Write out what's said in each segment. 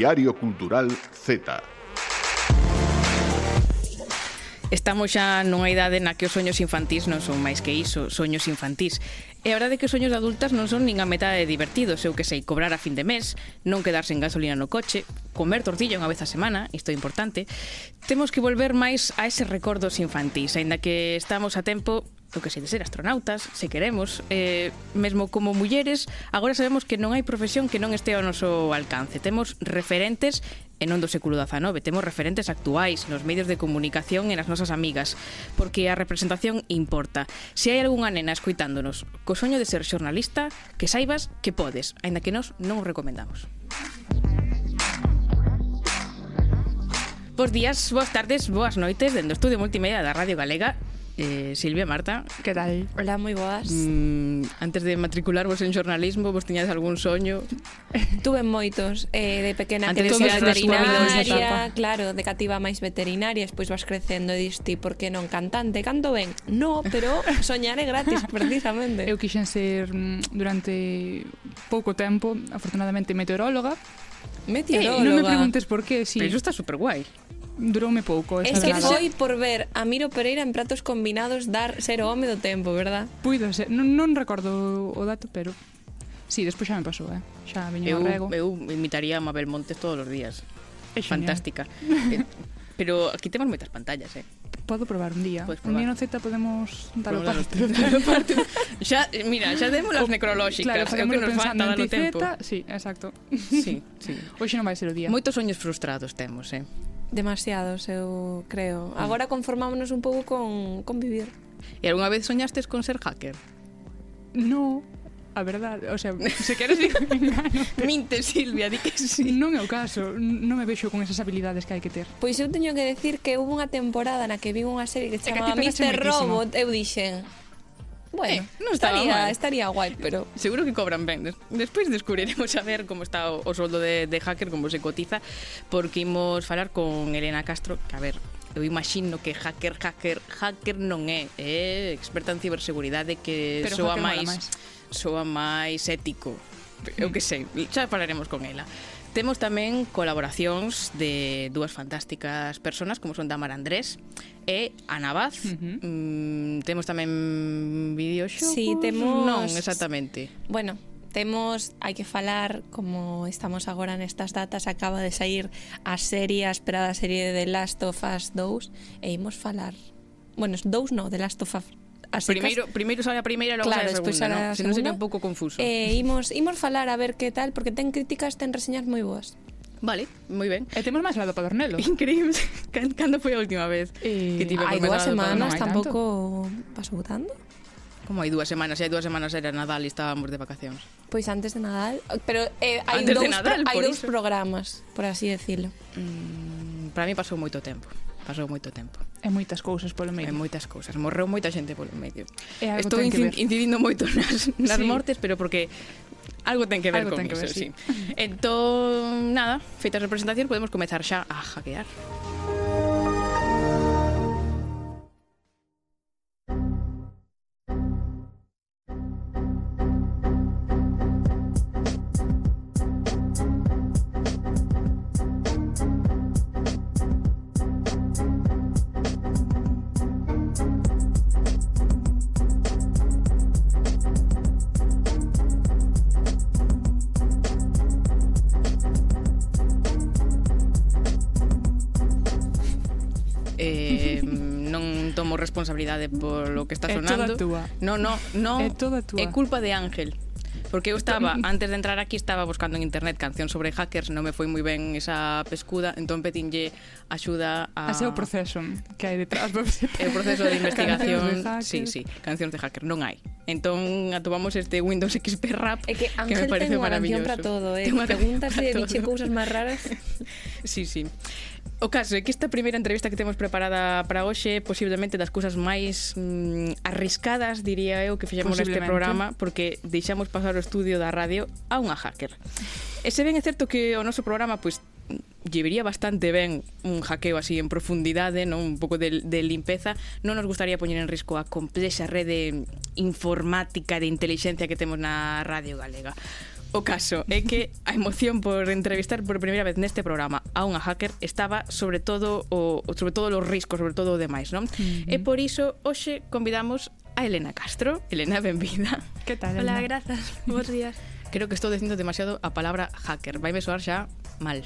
Diario Cultural Z. Estamos xa nunha idade na que os soños infantís non son máis que iso, soños infantís. E a verdade que os soños de adultas non son nin a metade de divertidos, eu que sei, cobrar a fin de mes, non quedarse en gasolina no coche, comer tortilla unha vez a semana, isto é importante. Temos que volver máis a eses recordos infantís, aínda que estamos a tempo do que sei de ser astronautas, se queremos, eh, mesmo como mulleres, agora sabemos que non hai profesión que non este ao noso alcance. Temos referentes e non do século XIX, temos referentes actuais nos medios de comunicación e nas nosas amigas, porque a representación importa. Se hai algunha nena escuitándonos co soño de ser xornalista, que saibas que podes, aínda que nós non o recomendamos. Bos días, boas tardes, boas noites dentro do Estudio Multimedia da Radio Galega Eh, Silvia, Marta Que tal? Hola, moi boas mm, Antes de matricularvos en xornalismo, Vos tiñades algún soño? Tuve moitos eh, De pequena antes que de ser veterinaria Claro, de cativa máis veterinaria Despois vas crecendo e diste Por que non cantante? Canto ben? No, pero soñar é gratis precisamente Eu quixen ser mm, durante pouco tempo Afortunadamente meteoróloga Meteoróloga. Eh, non me preguntes por qué, si... Pero iso está super guai duroume pouco. Esa Este verdade. foi por ver a Miro Pereira en pratos combinados dar ser o home do tempo, verdad? Puido ser, non, non recordo o dato, pero... Sí, despois xa me pasou, eh? Xa veño eu, rego. Eu imitaría a Mabel Montes todos os días. É genial. Fantástica. eh, pero aquí temos moitas pantallas, eh? Podo probar un día. Podes Un probar. día no Z podemos dar o Podemos parte. dar o parte. xa, mira, xa demos as necrolóxicas, claro, é o que facémolo nos falta pensando dar o tempo. Sí, exacto. Sí, sí. Hoxe non vai ser o día. Moitos soños frustrados temos, eh? Demasiados, eu creo. Mm. Agora conformámonos un pouco con, con vivir. E algunha vez soñastes con ser hacker? No, a verdade, o sea, se queres digo engánate. Minte, Silvia, di que sí. Non é o caso, non me vexo con esas habilidades que hai que ter. Pois eu teño que decir que houve unha temporada na que vi unha serie que se chamaba Mr. Robot, eu dixen, Bueno, eh, non estaría, mal. estaría guai, pero... Seguro que cobran ben. Despois descubriremos a ver como está o, o soldo de, de hacker, como se cotiza, porque imos falar con Elena Castro, que a ver, eu imagino que hacker, hacker, hacker non é, é experta en ciberseguridade que pero soa máis, máis soa máis ético. Eu que sei, xa falaremos con ela. Temos tamén colaboracións de dúas fantásticas personas como son Tamara Andrés e Ana Vaz. Uh -huh. mm, temos tamén videoxogos? Sí, temos... Non, exactamente. Bueno, temos, hai que falar como estamos agora nestas datas, acaba de sair a serie, a esperada serie de The Last of Us 2 e imos falar Bueno, dous no, de Last of Us a primeiro, secas. Primeiro sale a primeira, logo claro, sale a segunda, non? Se non sería un pouco confuso. Eh, imos, imos falar a ver que tal, porque ten críticas, ten reseñas moi boas. Vale, moi ben. E temos máis lado Padornelo. Increíble. Cando foi a última vez? Eh, Que tive hai dúas semanas, tampouco pasou tanto. Como hai dúas semanas? Se hai dúas semanas era Nadal e estábamos de vacacións. Pois antes de Nadal. Pero eh, hai antes dous, Nadal, pro, hai dous programas, por así decirlo. Mm, para mí pasou moito tempo. Pasou moito tempo. E moitas cousas polo medio. E moitas cousas. Morreu moita xente polo medio. Estou incid incidindo moito nas, nas sí. mortes, pero porque algo ten que ver algo con iso, sí. sí. entón, nada, feitas as representación, podemos comezar xa a hackear. Música responsabilidade polo que está sonando. É toda túa. No, no, no. É toda túa. É culpa de Ángel. Porque eu estaba, antes de entrar aquí, estaba buscando en internet canción sobre hackers, non me foi moi ben esa pescuda, entón petinlle axuda a... A seu proceso que hai detrás. o proceso de investigación, sí, sí, cancións de hacker, non hai. Entón atopamos este Windows XP Rap é que, Ángel que me parece ten maravilloso. Ángel ten unha canción para todo, eh? Preguntas e dixe cousas máis raras. sí, sí. O caso é que esta primeira entrevista que temos preparada para hoxe é posiblemente das cousas máis mm, arriscadas, diría eu, que fixemos neste programa, porque deixamos pasar o estudio da radio a unha hacker. E se ben é certo que o noso programa, pois, llevería bastante ben un hackeo así en profundidade, non un pouco de, de limpeza, non nos gustaría poñer en risco a complexa rede informática de inteligencia que temos na Radio Galega. O caso é que a emoción por entrevistar por primeira vez neste programa a unha hacker estaba sobre todo o sobre todo os riscos, sobre todo o demais, non? Uh -huh. E por iso hoxe convidamos a Elena Castro. Elena, benvida. Que tal, Elena? Hola, grazas. Bos días. Creo que estou dicindo demasiado a palabra hacker. Vai me soar xa mal.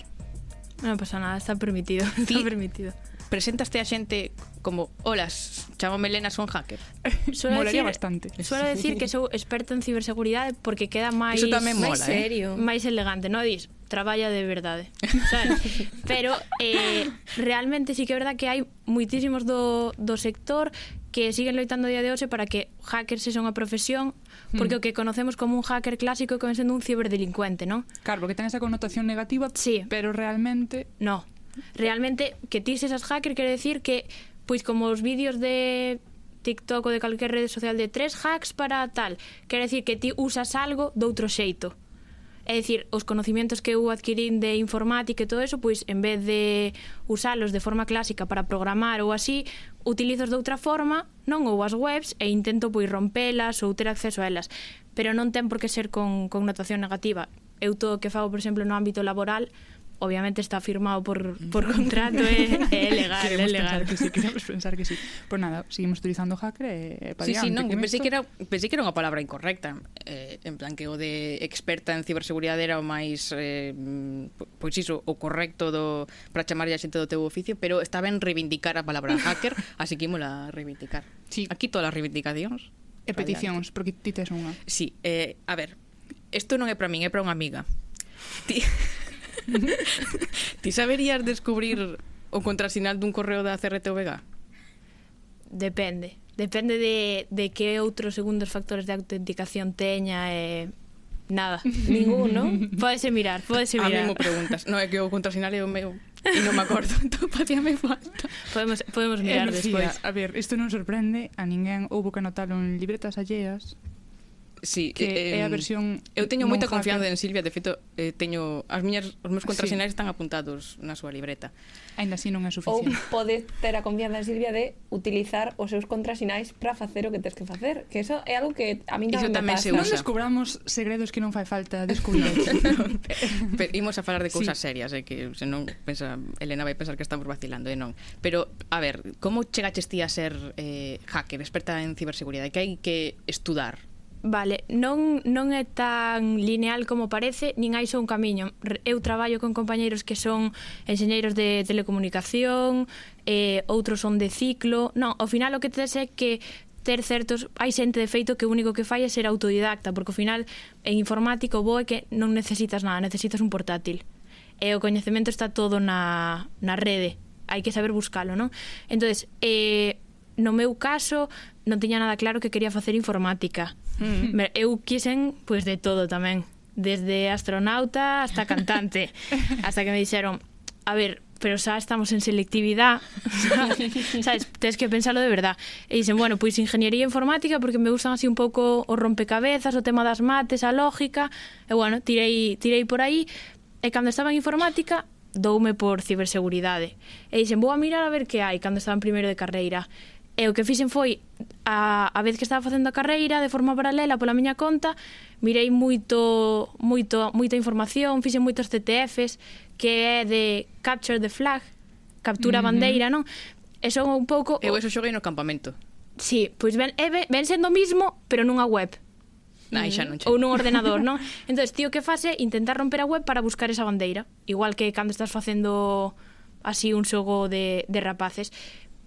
Non pasa nada, está permitido, está permitido presentaste a xente como Olas, chamo Melena, son hacker suelo Molaría decir, bastante Suelo decir que sou experto en ciberseguridade Porque queda máis Iso tamén mola, máis ¿eh? serio. eh? Máis elegante, non dis traballa de verdade sabes? Pero eh, realmente sí que é verdad que hai Muitísimos do, do sector que siguen loitando día de hoxe para que hacker se son a profesión, porque mm. o que conocemos como un hacker clásico que ven sendo un ciberdelincuente, non? Claro, porque ten esa connotación negativa, sí. pero realmente... No. Realmente, que ti sesas hacker quere decir que, pois como os vídeos de TikTok ou de calquer rede social de tres hacks para tal, quere decir que ti usas algo doutro xeito. É dicir, os conocimientos que eu adquirín de informática e todo eso, pois en vez de usalos de forma clásica para programar ou así, utilizos de outra forma, non ou as webs e intento pois rompelas ou ter acceso a elas. Pero non ten por que ser con connotación negativa. Eu todo o que fago, por exemplo, no ámbito laboral, obviamente está firmado por, por mm. contrato, é, é legal, queremos é legal. Pensar que sí, queremos pensar que sí. Pois nada, seguimos utilizando hacker e eh, sí, diante, sí, non, que pensei que, era, pensei que era unha palabra incorrecta. Eh, en plan que o de experta en ciberseguridade era o máis eh, pois iso, o correcto do para chamarlle a xente do teu oficio, pero está ben reivindicar a palabra hacker, así que imola reivindicar. Sí. Aquí todas as reivindicacións. E peticións, porque ti tes unha. Sí, eh, a ver, isto non é para min, é para unha amiga. Ti... Ti saberías descubrir o contrasinal dun correo da CRTVG? Depende. Depende de, de que outros segundos factores de autenticación teña e... Nada, ningún, non? Podese mirar, podese mirar. A mí me preguntas. Non, é que o contrasinal é o meu e non me acordo, entón patía me falta. Podemos, podemos mirar Lucía, despois. A ver, isto non sorprende a ninguén, houbo que anotalo en libretas alleas Sí, que eh, é a versión Eu teño moita confianza en Silvia, de feito eh, teño as miñas os meus contrasinais sí. están apuntados na súa libreta. Ainda así non é suficiente. Ou podes ter a confianza en Silvia de utilizar os seus contrasinais para facer o que tens que facer, que eso é algo que a mí tamén me pasa. Non descubramos segredos que non fai falta descubrir. pero, imos a falar de cousas sí. serias, eh, que se non pensa Elena vai pensar que estamos vacilando, e eh, non. Pero a ver, como chegaches ti a ser eh, hacker, experta en ciberseguridade? Que hai que estudar Vale, non, non é tan lineal como parece, nin hai só un camiño. Eu traballo con compañeiros que son enxeñeiros de telecomunicación, eh, outros son de ciclo... Non, ao final o que tes é que ter certos... Hai xente de feito que o único que fai é ser autodidacta, porque ao final en informático bo é que non necesitas nada, necesitas un portátil. E o coñecemento está todo na, na rede, hai que saber buscalo, non? Entón, eh, no meu caso, non tiña nada claro que quería facer informática Mm. Eu quisen pois de todo tamén, desde astronauta hasta cantante, hasta que me dixeron, a ver, pero xa estamos en selectividade, sabes, tens que pensalo de verdad. E dicen, bueno, pois ingeniería informática porque me gustan así un pouco os rompecabezas, o tema das mates, a lógica. E bueno, tirei tirei por aí e cando estaba en informática doume por ciberseguridade. E dixen, vou a mirar a ver que hai cando estaba en primeiro de carreira. E o que fixen foi a, a vez que estaba facendo a carreira de forma paralela pola miña conta, mirei moito, moito, moita información, fixen moitos CTFs, que é de Capture the Flag, captura a bandeira, non? E son un pouco... Eu eso xoguei no campamento. Sí, pois ben, é, ben, sendo o mismo, pero nunha web. Ah, Ai, xa non che. Ou nun ordenador, non? entón, tío, que fase? Intentar romper a web para buscar esa bandeira. Igual que cando estás facendo así un xogo de, de rapaces.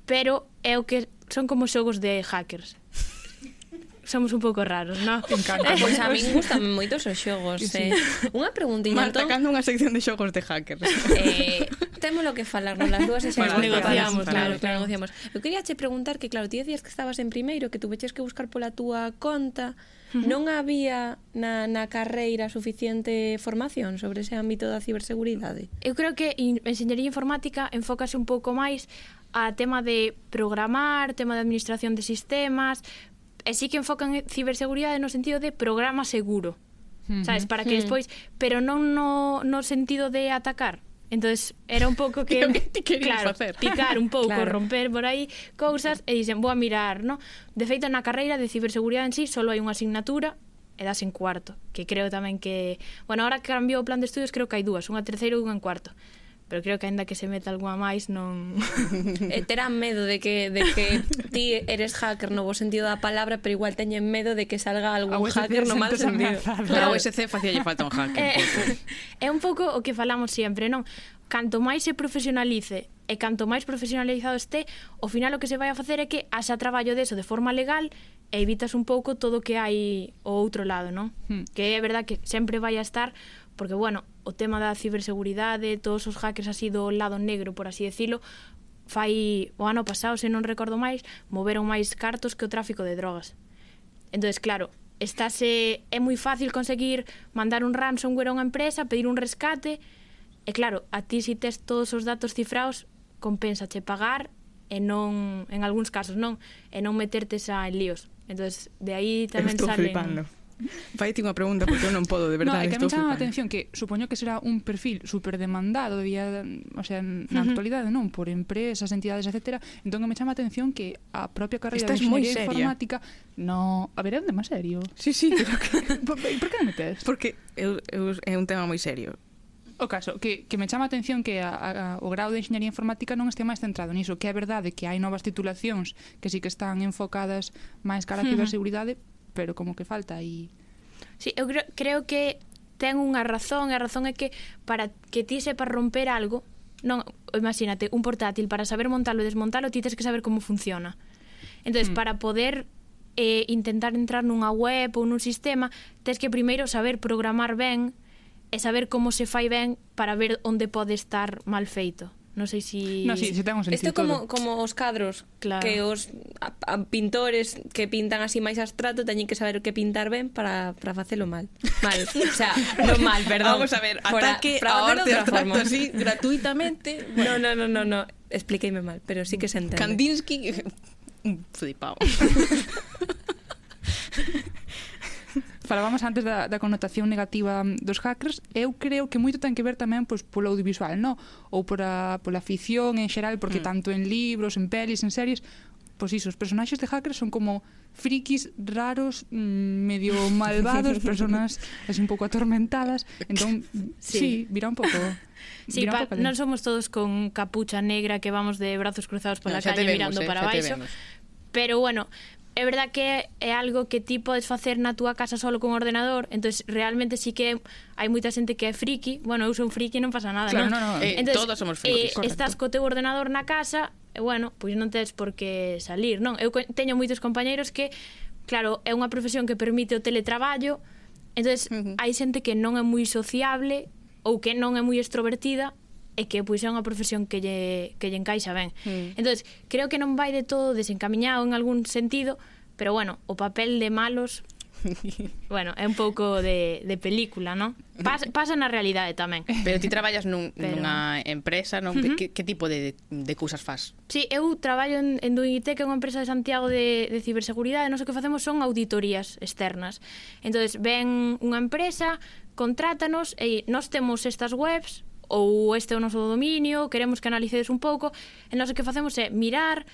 Pero é o que son como xogos de hackers. Somos un pouco raros, non? Encanta. Eh. Pois pues a min gustan moitos os xogos. Sí. Eh. Unha preguntinha, Marta, entón... cando unha sección de xogos de hackers. Eh, temos lo que falar, non? Las dúas e xa bueno, negociamos, claro, claro, claro, negociamos. Eu quería che preguntar que, claro, ti decías que estabas en primeiro, que tuveches que buscar pola túa conta. Uh -huh. Non había na, na carreira suficiente formación sobre ese ámbito da ciberseguridade? Eu creo que enxeñería informática enfócase un pouco máis a tema de programar, tema de administración de sistemas, e sí que enfocan ciberseguridade no sentido de programa seguro. Uh -huh. Sabes, para que despois, pero non no no sentido de atacar. Entonces era un pouco que, que ti claro, facer. picar un pouco, claro. romper por aí cousas e dicen, vou a mirar, no? De feito na carreira de ciberseguridade en sí solo hai unha asignatura e das en cuarto, que creo tamén que, bueno, agora que cambiou o plan de estudios creo que hai dúas, unha terceira e unha en cuarto pero creo que aínda que se meta algunha máis non eh, terán medo de que de que ti eres hacker no bo sentido da palabra, pero igual teñen medo de que salga algún hacker no mal sentido. Claro, a USC facíalle falta un hacker. Eh, pois, eh. é un pouco o que falamos sempre, non? Canto máis se profesionalice e canto máis profesionalizado este, ao final o que se vai a facer é que haxa traballo deso de forma legal e evitas un pouco todo o que hai o outro lado, non? Hmm. Que é verdad que sempre vai a estar porque, bueno, o tema da ciberseguridade, todos os hackers así do lado negro, por así decirlo, fai o ano pasado, se non recordo máis, moveron máis cartos que o tráfico de drogas. Entonces, claro, estáse é moi fácil conseguir mandar un ransomware a unha empresa, pedir un rescate, e claro, a ti si tes todos os datos cifrados, compensache pagar e non en algúns casos non, e non meterte xa en líos. Entonces, de aí tamén Estou salen flipando. Faite unha pregunta porque eu non podo, de verdade. No, é que me chama a atención que supoño que será un perfil super demandado día, o sea, na uh -huh. actualidade, non, por empresas, entidades, etc. Entón que me chama a atención que a propia carreira Estás de enxería informática no, a ver, é onde tema serio. Sí, sí, pero que por, por que me metes? Porque eu, eu, é un tema moi serio. O caso, que, que me chama a atención que a, a, o grau de Enxeñería Informática non este máis centrado niso, que é verdade que hai novas titulacións que sí que están enfocadas máis cara a ciberseguridade, uh -huh pero como que falta aí. Sí, eu creo, creo que ten unha razón, a razón é que para que ti sepas romper algo, non, imagínate, un portátil para saber montalo e desmontalo, ti tens que saber como funciona. Entonces, mm. para poder eh, intentar entrar nunha web ou nun sistema, tens que primeiro saber programar ben e saber como se fai ben para ver onde pode estar mal feito. Non sei se si... No, sí, se ten un sentido Isto como, todo. como os cadros claro. que os a, a, pintores que pintan así máis abstracto teñen que saber o que pintar ben para, para facelo mal. Mal, o sea, non mal, perdón. Vamos a ver, para, ataque para a arte abstracto así gratuitamente. Bueno. No, no, no, no, no. Expliqueime mal, pero sí que se entende. Kandinsky flipao falábamos antes da, da connotación negativa dos hackers, eu creo que moito ten que ver tamén pois, polo audiovisual, no? ou pola, pola ficción en xeral, porque mm. tanto en libros, en pelis, en series, pois iso, os personaxes de hackers son como frikis raros, mm, medio malvados, personas así un pouco atormentadas, entón sí, sí virá un pouco Sí, pa, non somos todos con capucha negra que vamos de brazos cruzados pola no, calle vemos, mirando eh, para baixo. Pero bueno, é verdad que é algo que ti podes facer na túa casa solo con ordenador, entonces realmente sí que hai moita xente que é friki, bueno, eu son friki e non pasa nada, claro, non? No, no. Eh, entonces, todos somos frikis. Eh, Correcto. estás co teu ordenador na casa, e bueno, pois non tes por que salir, non? Eu teño moitos compañeiros que, claro, é unha profesión que permite o teletraballo, entonces uh -huh. hai xente que non é moi sociable ou que non é moi extrovertida e que pois é unha profesión que lle, que lle encaixa ben. Mm. entonces creo que non vai de todo desencamiñado en algún sentido, pero bueno, o papel de malos bueno, é un pouco de, de película, non? Pas, pasa na realidade tamén. Pero ti traballas nun, Pero... nunha empresa, non? Uh -huh. que, que tipo de, de cousas faz? Sí, eu traballo en, en Duinite, que é unha empresa de Santiago de, de ciberseguridade. Nos o que facemos son auditorías externas. Entón, ven unha empresa, contrátanos e nós temos estas webs, ou este é o noso dominio, queremos que analicedes un pouco, e nós o que facemos é mirar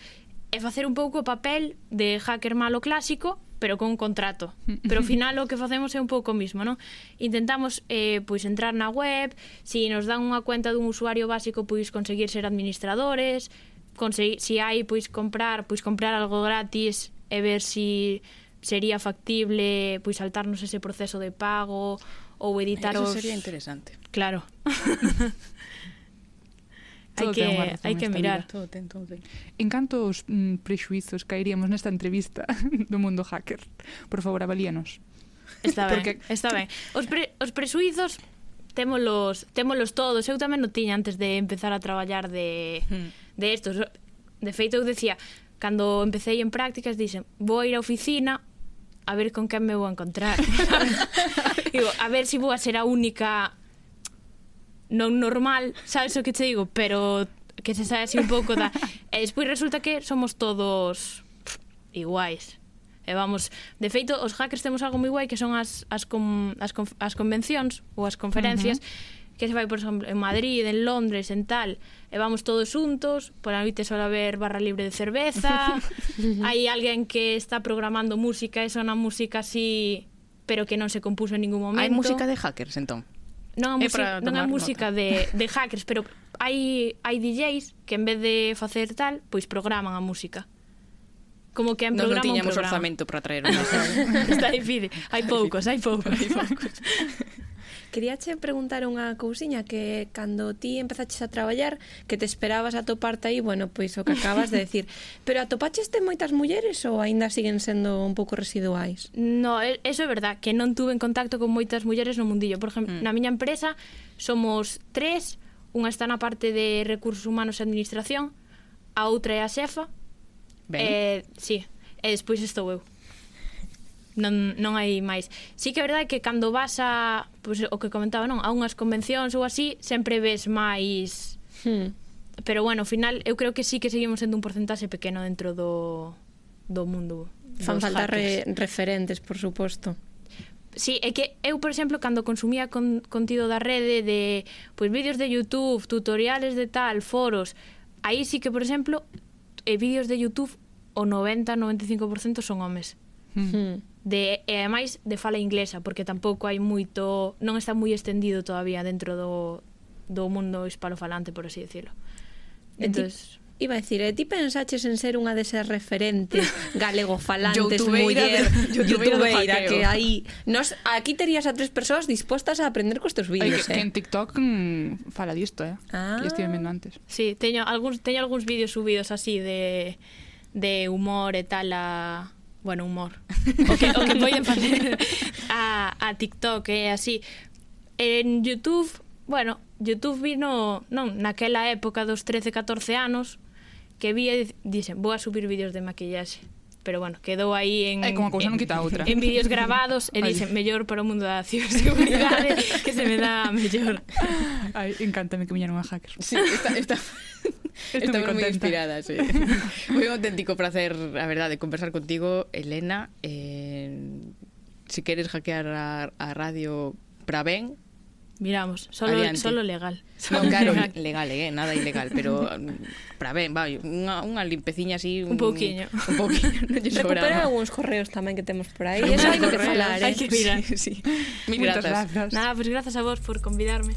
e facer un pouco o papel de hacker malo clásico, pero con contrato. Pero ao final o que facemos é un pouco o mismo, non? Intentamos eh, pois entrar na web, se si nos dan unha cuenta dun usuario básico, pois conseguir ser administradores, conseguir, se si hai pois comprar, pois comprar algo gratis e ver se si sería factible pois saltarnos ese proceso de pago ou editar Eso os... sería interesante. Claro. hai que, hai que mirar. Todo ten, todo ten. En canto os mm, prexuizos caeríamos nesta entrevista do mundo hacker? Por favor, avalíanos. Está ben, Porque... está ben. Os, pre, os presuizos témolos, témolos todos. Eu tamén o tiña antes de empezar a traballar de, hmm. de estos. De feito, eu decía, cando empecéi en prácticas, dixen, vou ir á oficina a ver con quen me vou encontrar. digo, a ver se si vou a ser a única non normal, sabes o que te digo, pero que se sabe así un pouco da... E eh, despois resulta que somos todos pff, iguais. E vamos, de feito, os hackers temos algo moi guai que son as, as, com, as, as convencións ou as conferencias uh -huh. que se vai, por exemplo, en Madrid, en Londres, en tal. E vamos todos xuntos, por a noite solo haber barra libre de cerveza, hai alguén que está programando música e sona música así pero que non se compuso en ningún momento. Hai música de hackers, entón? Non, é música, non é música de, de hackers, pero hai, hai DJs que en vez de facer tal, pois programan a música. Como que en no, programa non tiñamos programa. orzamento para traer unha eh. Está difícil. Hai poucos, hai poucos. hai poucos. Queríache preguntar unha cousiña que cando ti empezaches a traballar, que te esperabas a toparte aí, bueno, pois o que acabas de decir. Pero atopacheste moitas mulleres ou aínda siguen sendo un pouco residuais? No, eso é verdad, que non tuve en contacto con moitas mulleres no mundillo. Por exemplo, mm. na miña empresa somos tres, unha está na parte de recursos humanos e administración, a outra é a xefa, Ben. Eh, sí, e despois estou eu non, non hai máis. Sí que é verdade que cando vas a pois, o que comentaba, non? A unhas convencións ou así, sempre ves máis... Hmm. Pero bueno, ao final, eu creo que sí que seguimos sendo un porcentaxe pequeno dentro do, do mundo. Fan falta hackers. re, referentes, por suposto. Sí, é que eu, por exemplo, cando consumía con, contido da rede de pois vídeos de YouTube, tutoriales de tal, foros, aí sí que, por exemplo, e vídeos de YouTube o 90, 95% son homes. Mm de e ademais de fala inglesa, porque tampouco hai moito, non está moi extendido todavía dentro do do mundo hispalofalante, por así decirlo. Entonces, ti, iba a decir, e ti pensaches en ser unha deses referentes galegofalantes, muller, youtubeira, que aí... Nos, aquí terías a tres persoas dispostas a aprender cos teus vídeos, que, eh? Que en TikTok mmm, fala disto, eh? Ah. Que estive vendo antes. Sí, teño algúns, teño algúns vídeos subidos así de, de humor e tal a bueno, humor. O que, o que poden facer a, a TikTok e así. En Youtube bueno, Youtube vino non, naquela época dos 13, 14 anos que vi e dixen, vou a subir vídeos de maquillaxe pero bueno, quedou aí en... É como a cousa non quita outra. En vídeos grabados, e dixen mellor para o mundo da ciberseguridade, que se me dá mellor. Ai, encántame que miñaron a hackers. Sí, está... está... Estou moi moi inspirada, sí. moi auténtico placer, a verdade, conversar contigo, Elena. Eh, se si queres hackear a, a radio para ben, miramos, solo, Adiante. solo legal. Non, claro, legal, eh, nada ilegal, pero mm, para ben, vai, unha, unha limpeciña así... Un, un pouquiño. Un pouquiño, non lle sobraba. Recupera algúns correos tamén que temos por aí, Eso hai que falar, eh? Hai que mirar. Sí, sí. Mil grazas. grazas. Nada, pois pues, grazas a vos por convidarme.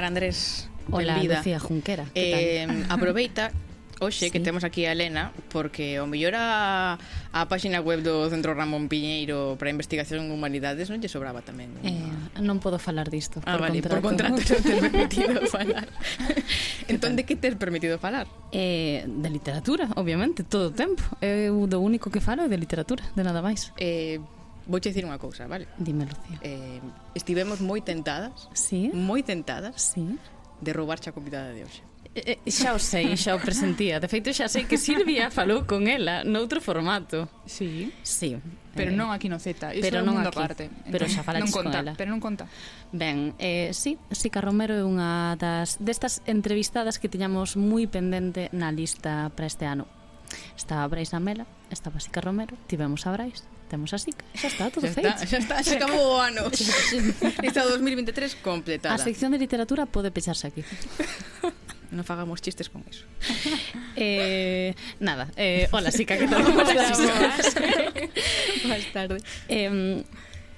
Tamara Andrés. Ola, Lucía Junquera. Que eh, tal? Aproveita Oxe, sí. que temos aquí a Elena Porque o mellor a, a páxina web do Centro Ramón Piñeiro Para investigación en humanidades non lle sobraba tamén unha... eh, Non podo falar disto Ah, por vale, contrato. por contrato non te permitido falar Entón, de que te permitido falar? Eh, de literatura, obviamente, todo o tempo Eu do único que falo é de literatura, de nada máis Eh, Vouche dicir unha cousa, vale? Dime, Lucía. Eh, estivemos moi tentadas. Sí? Moi tentadas. Sí? De roubarche a convidada de hoxe. Eh, eh, xa o sei, xa o presentía. De feito, xa sei que Silvia falou con ela noutro formato. Sí. Sí. Pero eh, non aquí no Z, iso pero é un mundo aquí, aparte. Pero entón, xa falaches con ela. Pero non conta. Ben, eh, sí, Sica Romero é unha das destas entrevistadas que teñamos moi pendente na lista para este ano. Estaba Brais Amela, estaba Sica Romero, tivemos a Brais, temos así. Xa está, todo xa feito. Está, xa está, xa acabou o ano. Lista 2023 completada. A sección de literatura pode pecharse aquí. non fagamos chistes con iso. eh, nada, eh, hola, Sica, que tal? Hola, Sica. Boas tardes. Eh,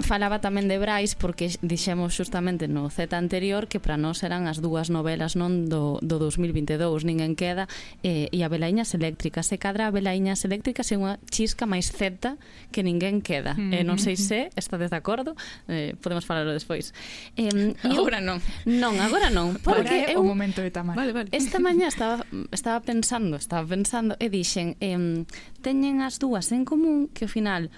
falaba tamén de Brais porque dixemos xustamente no Z anterior que para nós eran as dúas novelas non do, do 2022 Ninguén queda eh, e a Belaiñas eléctricas se cadra a Belaiñas eléctricas é unha chisca máis Z que Ninguén queda. Mm -hmm. eh, non sei se estades de acordo eh, podemos falarlo despois. Eh, agora eu, non. Non, agora non porque agora é eu, o momento de tamar vale, vale. esta mañá estaba, estaba pensando estaba pensando e dixen eh, teñen as dúas en común que ao final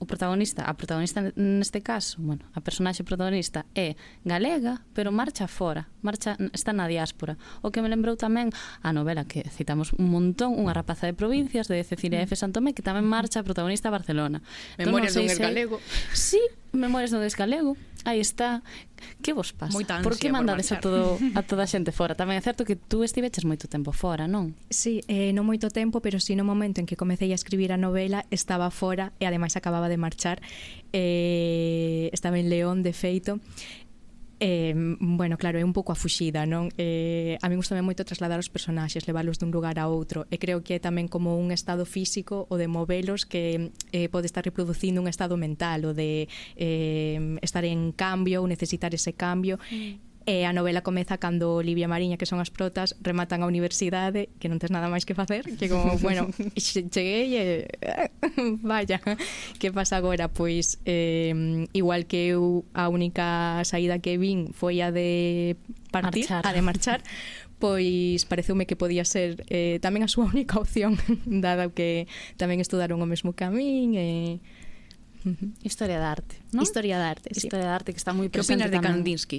o protagonista, a protagonista neste caso, bueno, a personaxe protagonista é galega, pero marcha fora, marcha está na diáspora. O que me lembrou tamén a novela que citamos un montón, Unha rapaza de provincias de Cecilia F. Santome, que tamén marcha a protagonista a Barcelona. Memorias entón, non sei dun se... galego. Sí, Memorias no Descalego, Aí está. Que vos pasa? Moita ansia por que mandades por a, todo, a toda a xente fora? Tamén é certo que tú estiveches moito tempo fora, non? Sí, eh, non moito tempo, pero sí no momento en que comecei a escribir a novela estaba fora e ademais acababa de marchar. Eh, estaba en León, de feito. Eh, bueno, claro, é un pouco a fuxida, non? Eh, a mí gustame moito trasladar os personaxes, leválos dun lugar a outro, e creo que é tamén como un estado físico o de movelos que eh, pode estar reproducindo un estado mental, o de eh, estar en cambio, ou necesitar ese cambio, mm E a novela comeza cando Olivia Mariña, que son as protas, rematan a universidade, que non tes nada máis que facer, que como, bueno, cheguei e... Vaya, que pasa agora? Pois, eh, igual que eu a única saída que vin foi a de partir, marchar. a de marchar, pois pareceume que podía ser eh, tamén a súa única opción, dado que tamén estudaron o mesmo camín e... Eh... Historia de arte. ¿no? Historia de arte, sí. Historia de arte, que está moi presente Que opinas de tamén? Kandinsky?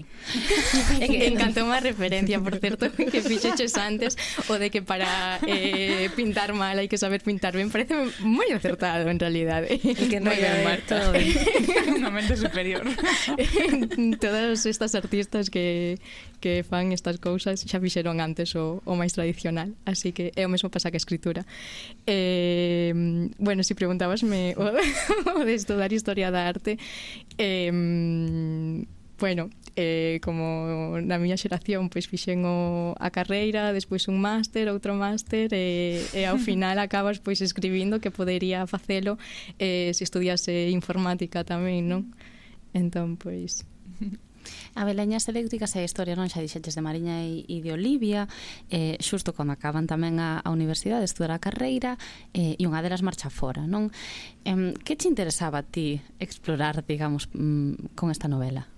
é que encantou unha referencia, por certo, que fixeches antes, o de que para eh, pintar mal hai que saber pintar ben. Parece moi acertado, en realidad. E que no ben, Marta. Unha mente superior. Todas estas artistas que, que fan estas cousas xa fixeron antes o, o máis tradicional. Así que é o mesmo pasa que a escritura. Eh, bueno, si preguntabasme o, o de estudar Historia da Arte, Eh, bueno, eh, como na miña xeración pois fixen o, a carreira, despois un máster, outro máster e, e ao final acabas pois escribindo que podería facelo eh, se estudiase informática tamén, non? Entón, pois... Abelañas eléctricas é a historia, non? Xa dixetes de Mariña e, e de Olivia, eh, xusto cando acaban tamén a, a universidade, estudar a carreira, eh, e unha delas marcha fora, non? Em, que te interesaba a ti explorar, digamos, mm, con esta novela?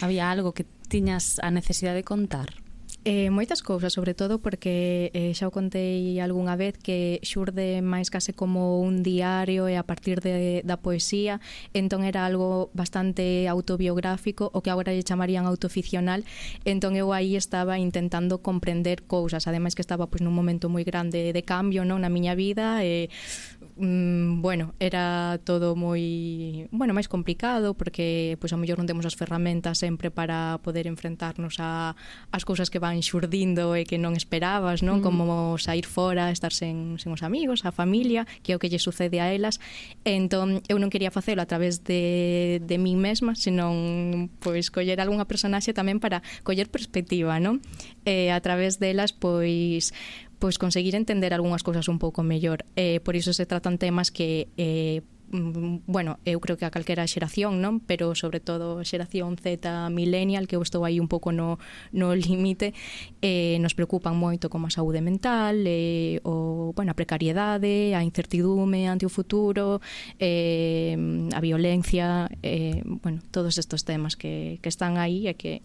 Había algo que tiñas a necesidade de contar? Eh, moitas cousas, sobre todo porque eh, xa o contei algunha vez que xurde máis case como un diario e a partir de, da poesía, entón era algo bastante autobiográfico o que agora lle chamarían autoficcional, entón eu aí estaba intentando comprender cousas, ademais que estaba pois nun momento moi grande de cambio, non, na miña vida e eh, mm, bueno, era todo moi, bueno, máis complicado porque pois pues, a mellor non temos as ferramentas sempre para poder enfrentarnos a as cousas que van xurdindo e que non esperabas, non? Mm. Como sair fora, estar sen, sen os amigos, a familia, que é o que lle sucede a elas. E entón, eu non quería facelo a través de, de mí mesma, senón pois coller algunha personaxe tamén para coller perspectiva, non? E a través delas, pois, pois conseguir entender algunhas cousas un pouco mellor. Eh, por iso se tratan temas que eh, mm, bueno, eu creo que a calquera xeración, non? Pero sobre todo xeración Z millennial, que eu estou aí un pouco no, no límite, eh, nos preocupan moito como a saúde mental, eh, o, bueno, a precariedade, a incertidume ante o futuro, eh, a violencia, eh, bueno, todos estos temas que, que están aí e que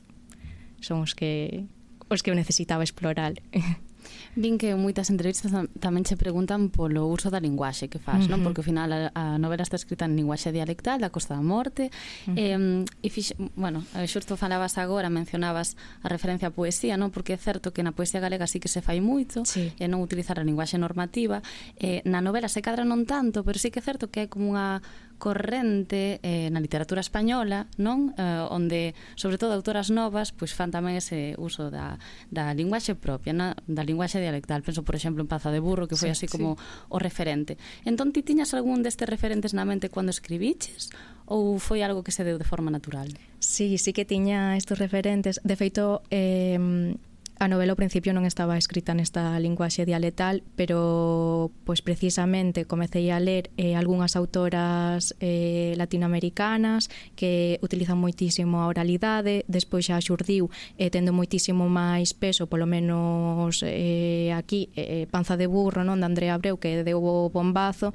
son os que os que eu necesitaba explorar. Vin que moitas entrevistas tamén se preguntan polo uso da linguaxe que faz, uh -huh. non? Porque ao final a, a novela está escrita en linguaxe dialectal da Costa da Morte. Uh -huh. eh, e fixe, bueno, xusto falabas agora, mencionabas a referencia á poesía, non? Porque é certo que na poesía galega sí que se fai moito sí. e non utilizar a linguaxe normativa. Eh, na novela se cadra non tanto, pero sí que é certo que é como unha corrente eh, na literatura española, non? Eh, onde, sobre todo, autoras novas pois fan tamén ese uso da, da linguaxe propia, na, da linguaxe dialectal. Penso, por exemplo, en Paza de Burro, que foi sí, así como sí. o referente. Entón, ti tiñas algún destes referentes na mente cando escribiches? Ou foi algo que se deu de forma natural? Sí, sí que tiña estes referentes. De feito, eh, A novela ao principio non estaba escrita nesta linguaxe dialetal, pero pois precisamente comecei a ler eh, algunhas autoras eh, latinoamericanas que utilizan moitísimo a oralidade, despois xa xurdiu eh, tendo moitísimo máis peso, polo menos eh, aquí, eh, Panza de burro, non, de Andrea Abreu, que deu o bombazo,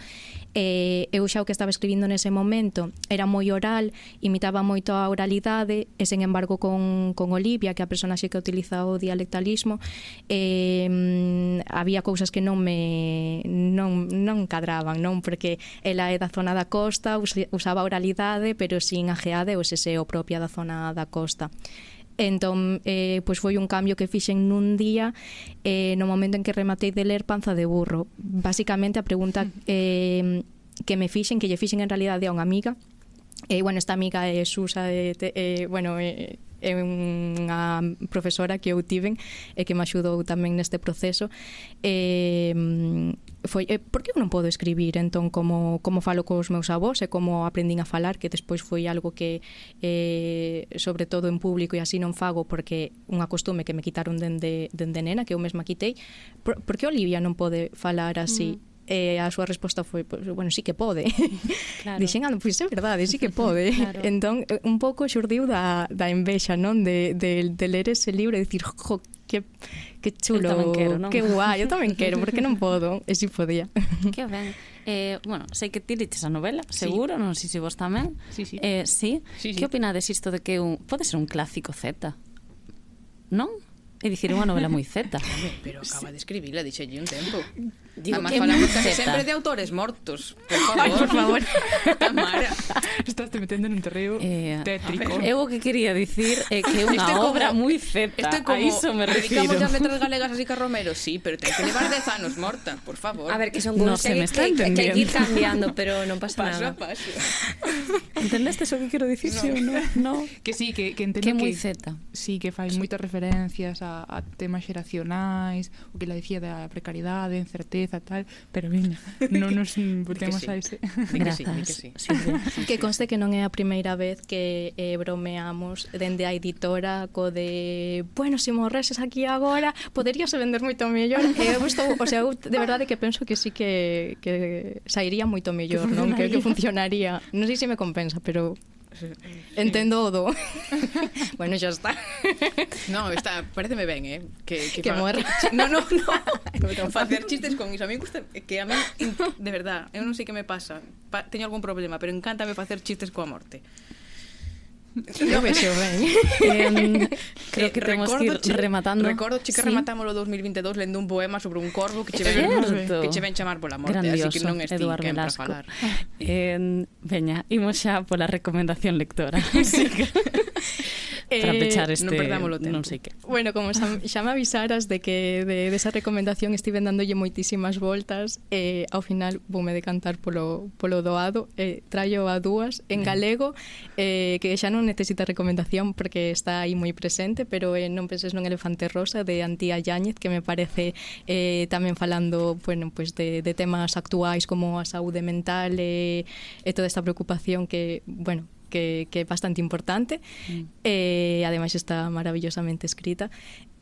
eh, eu xa o que estaba escribindo nese momento era moi oral, imitaba moito a oralidade, e sen embargo con, con Olivia, que a personaxe que utiliza o dialecto capitalismo e mm, había cousas que non me non, non cadraban, non porque ela é da zona da costa, usaba oralidade, pero sin ajeade ou se seo propia da zona da costa. Entón, eh, pois foi un cambio que fixen nun día eh, no momento en que rematei de ler Panza de burro. Básicamente a pregunta eh, que me fixen, que lle fixen en realidade a unha amiga, E, eh, bueno, esta amiga é eh, Susa, eh, te, eh, bueno, eh, é unha profesora que eu tiven e que me axudou tamén neste proceso. E mm, foi eh, por que eu non podo escribir entón como, como falo cos meus avós e como aprendín a falar que despois foi algo que eh, sobre todo en público e así non fago porque unha costume que me quitaron dende, dende nena que eu mesma quitei por, por que Olivia non pode falar así? Mm e a súa resposta foi, pues, bueno, sí que pode. Claro. Dixen, ah, pois é verdade, sí que pode. claro. Entón, eh, un pouco xurdiu da, da envexa, non? De, de, de ler ese libro e dicir, jo, que, que chulo, quero, non? que guai, eu tamén quero, porque non podo, e si podía. Que ben. Eh, bueno, sei que ti liches a novela, seguro, sí. non sei se vos tamén. Sí, sí. Eh, sí? sí, sí. Que opinades isto de que un, pode ser un clásico Z? Non? É dicir, unha novela moi Z. Pero acaba de escribila, dixelle un tempo. Digo, Además, falamos case sempre de autores mortos. Por favor, Ay, por favor. Tamara. Estás te metendo nun terreo eh, tétrico. Eu o eh, que quería dicir é que é unha obra moi zeta. Isto é como, a iso me refiro. Dedicamos as letras galegas así que a Romero, sí, pero ten que levar 10 anos morta, por favor. A ver, que son no, se me está que, que, que, que ir cambiando, pero non pasa paso nada. Paso a paso. Entendeste o que quero dicir, no. sí ou non? No. Que sí, que, que entendo que... Que moi zeta. Sí, que fai moitas referencias a, a temas xeracionais, o que la dicía da precariedade, incerteza, Madrid, tal, pero viña, non nos botemos a ese. Grazas, que, sí. que conste que non é a primeira vez que eh, bromeamos dende a editora co de, bueno, se morreses aquí agora, poderías vender moito mellor. Eh, eu estou, o sea, eu de verdade que penso que sí que, que sairía moito mellor, non? Que, que funcionaría. Non sei se me compensa, pero Entendo o do. bueno, xa está. no, está, pareceme ben, eh, que que, que fa... morra. No, no, no. Facer chistes con iso a mí gusta que a mí de verdad, eu non sei que me pasa. Pa, teño algún problema, pero encántame facer chistes coa morte. Non vexo ben. eh, creo que temos que ir che, rematando. Recordo che que sí. rematamos o 2022 lendo un poema sobre un corvo que che ven, que che ven chamar pola morte, Grandioso, así que non estín Eduardo quen para falar. Eh, veña, imos xa pola recomendación lectora. sí. Eh, para pechar este non perdámolo tempo. Non sei que. Bueno, como xa, xa me avisaras de que de, de esa recomendación estive dándolle moitísimas voltas e eh, ao final voume decantar polo, polo doado eh, traio a dúas en galego eh, que xa non necesita recomendación porque está aí moi presente pero eh, non penses nun elefante rosa de Antía Yáñez que me parece eh, tamén falando bueno, pues de, de temas actuais como a saúde mental e, eh, e toda esta preocupación que, bueno, que, que é bastante importante. Mm. e ademais está maravillosamente escrita.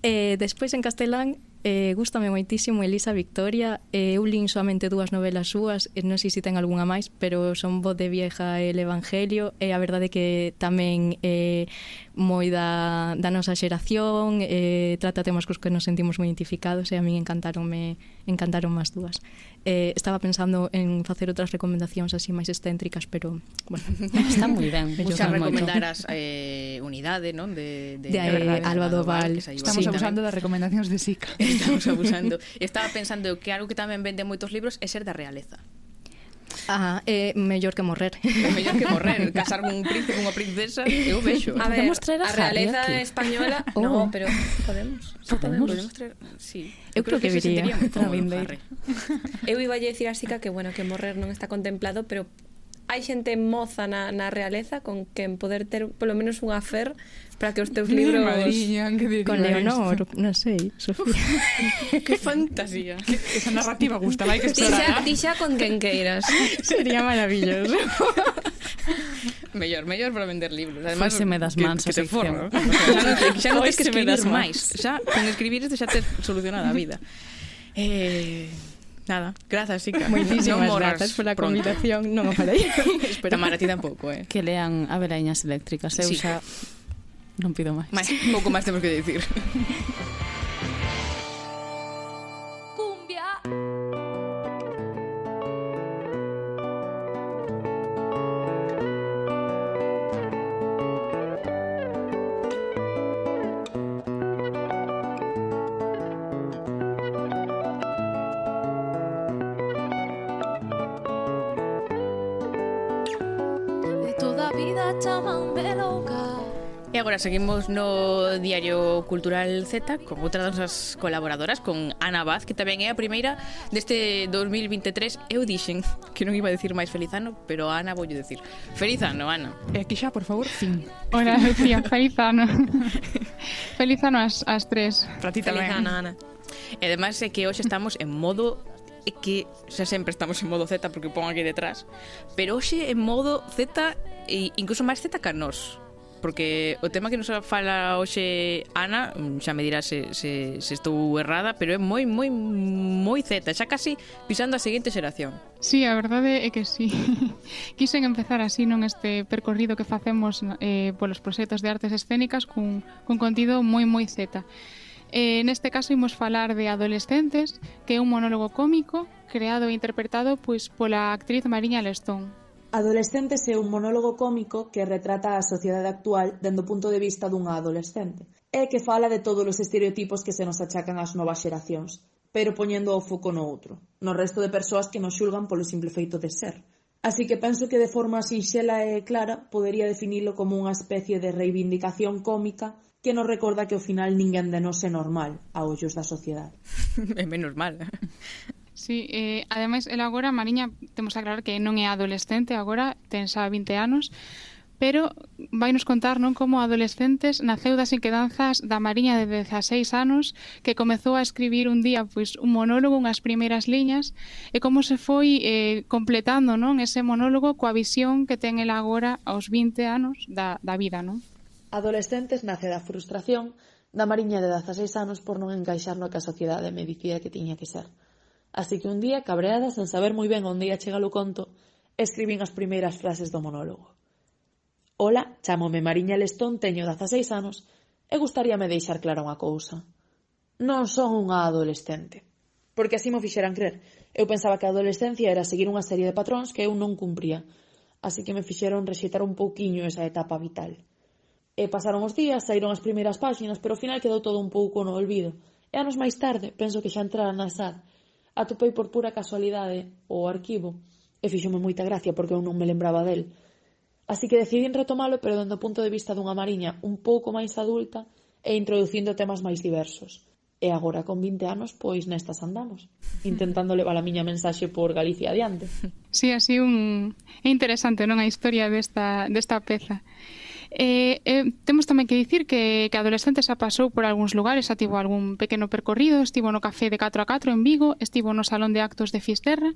E despois en castelán eh, gustame moitísimo Elisa Victoria. Eh, eu lin solamente dúas novelas súas e non sei se ten algunha máis pero son Voz de Vieja e El Evangelio. E a verdade que tamén eh, moi da, da nosa xeración eh, trata temas cos que nos sentimos moi identificados e a min encantaronme encantaron máis dúas. Eh, estaba pensando en facer outras recomendacións así máis excéntricas, pero bueno, está moi ben. Muchas recomendar as eh, unidade, non, de de, de eh, de Alba Doval. Estamos sí, abusando das recomendacións de Sica. Estamos abusando. Estaba pensando que algo que tamén vende moitos libros é ser da realeza. Ah, eh, é mellor que morrer. É mellor que morrer, casar un príncipe, unha princesa, eu vexo. A ver, podemos traer a, a realeza aquí. española, oh. no, pero podemos. Podemos. podemos traer, sí. Eu, eu creo, creo que, que viría. Se sentiría moi Eu iba a decir así que, bueno, que morrer non está contemplado, pero hai xente moza na, na realeza con quen poder ter polo menos unha fer para que os teus libros... Mariña, que con Leonor, non sei, Sofía. que fantasía. Que, esa narrativa gusta, vai que explorar. Dixa, dixa con quen queiras. Sería maravilloso. mellor, mellor para vender libros. Además, se me das mans que, que te forro. Xa non tens que escribir máis. Xa, con escribir isto xa tes solucionada a vida. Eh, Nada, grazas, Ica. Moitísimas no grazas pola convidación. Non o farei. Espero. Tamara, ti tampouco, eh. Que lean a velañas Eléctricas. Eu sí. xa non pido máis. Máis, pouco máis temos que dicir. seguimos no Diario Cultural Z con outra das nosas colaboradoras, con Ana Vaz, que tamén é a primeira deste 2023. Eu dixen que non iba a decir máis feliz ano, pero a Ana voulle decir. Feliz ano, Ana. E aquí xa, por favor, fin. Hola, Lucía, feliz ano. feliz ano as, as tres. Para ti tamén. Feliz ano, Ana. E ademais é que hoxe estamos en modo é que xa sempre estamos en modo Z porque pon aquí detrás, pero hoxe en modo Z e incluso máis Z que a nós porque o tema que nos fala hoxe Ana, mm, xa me dirá se, se, se estou errada, pero é moi, moi, moi zeta, xa casi pisando a seguinte xeración. Sí, a verdade é que sí. Quisen empezar así non este percorrido que facemos eh, polos proxectos de artes escénicas cun, cun contido moi, moi zeta. Eh, neste caso imos falar de Adolescentes, que é un monólogo cómico creado e interpretado pois pola actriz Mariña Lestón. Adolescentes é un monólogo cómico que retrata a sociedade actual dende o punto de vista dunha adolescente e que fala de todos os estereotipos que se nos achacan ás novas xeracións, pero poñendo o foco no outro, no resto de persoas que nos xulgan polo simple feito de ser. Así que penso que de forma sinxela e clara podería definilo como unha especie de reivindicación cómica que nos recorda que ao final ninguén de nós é normal a ollos da sociedade. É menos mal. Sí, eh, ademais, ela agora, Mariña, temos que aclarar que non é adolescente agora, ten xa 20 anos, pero vai nos contar non como adolescentes naceu das inquedanzas da Mariña de 16 anos que comezou a escribir un día pois un monólogo, unhas primeiras liñas e como se foi eh, completando non ese monólogo coa visión que ten ela agora aos 20 anos da, da vida, non? Adolescentes nace da frustración da Mariña de 16 anos por non encaixar no que a sociedade me dicía que tiña que ser Así que un día, cabreada, sen saber moi ben onde ia chegar o conto, escribín as primeiras frases do monólogo. Ola, chamome Mariña Lestón, teño 16 anos e gustaríame deixar clara unha cousa. Non son unha adolescente. Porque así mo fixeran crer. Eu pensaba que a adolescencia era seguir unha serie de patróns que eu non cumpría. Así que me fixeron rexeitar un pouquiño esa etapa vital. E pasaron os días, saíron as primeiras páxinas, pero ao final quedou todo un pouco no olvido. E anos máis tarde, penso que xa entrara na SAD, atopei por pura casualidade o arquivo e fíxome moita gracia porque eu non me lembraba del. Así que decidín retomalo pero dando o punto de vista dunha mariña un pouco máis adulta e introducindo temas máis diversos. E agora con 20 anos, pois nestas andamos, intentando levar a miña mensaxe por Galicia adiante. Sí, así un é interesante, non a historia desta desta peza. Eh, eh, temos tamén que dicir que, que adolescente xa pasou por algúns lugares, xa tivo algún pequeno percorrido, estivo no café de 4 a 4 en Vigo, estivo no Salón de Actos de Fisterra,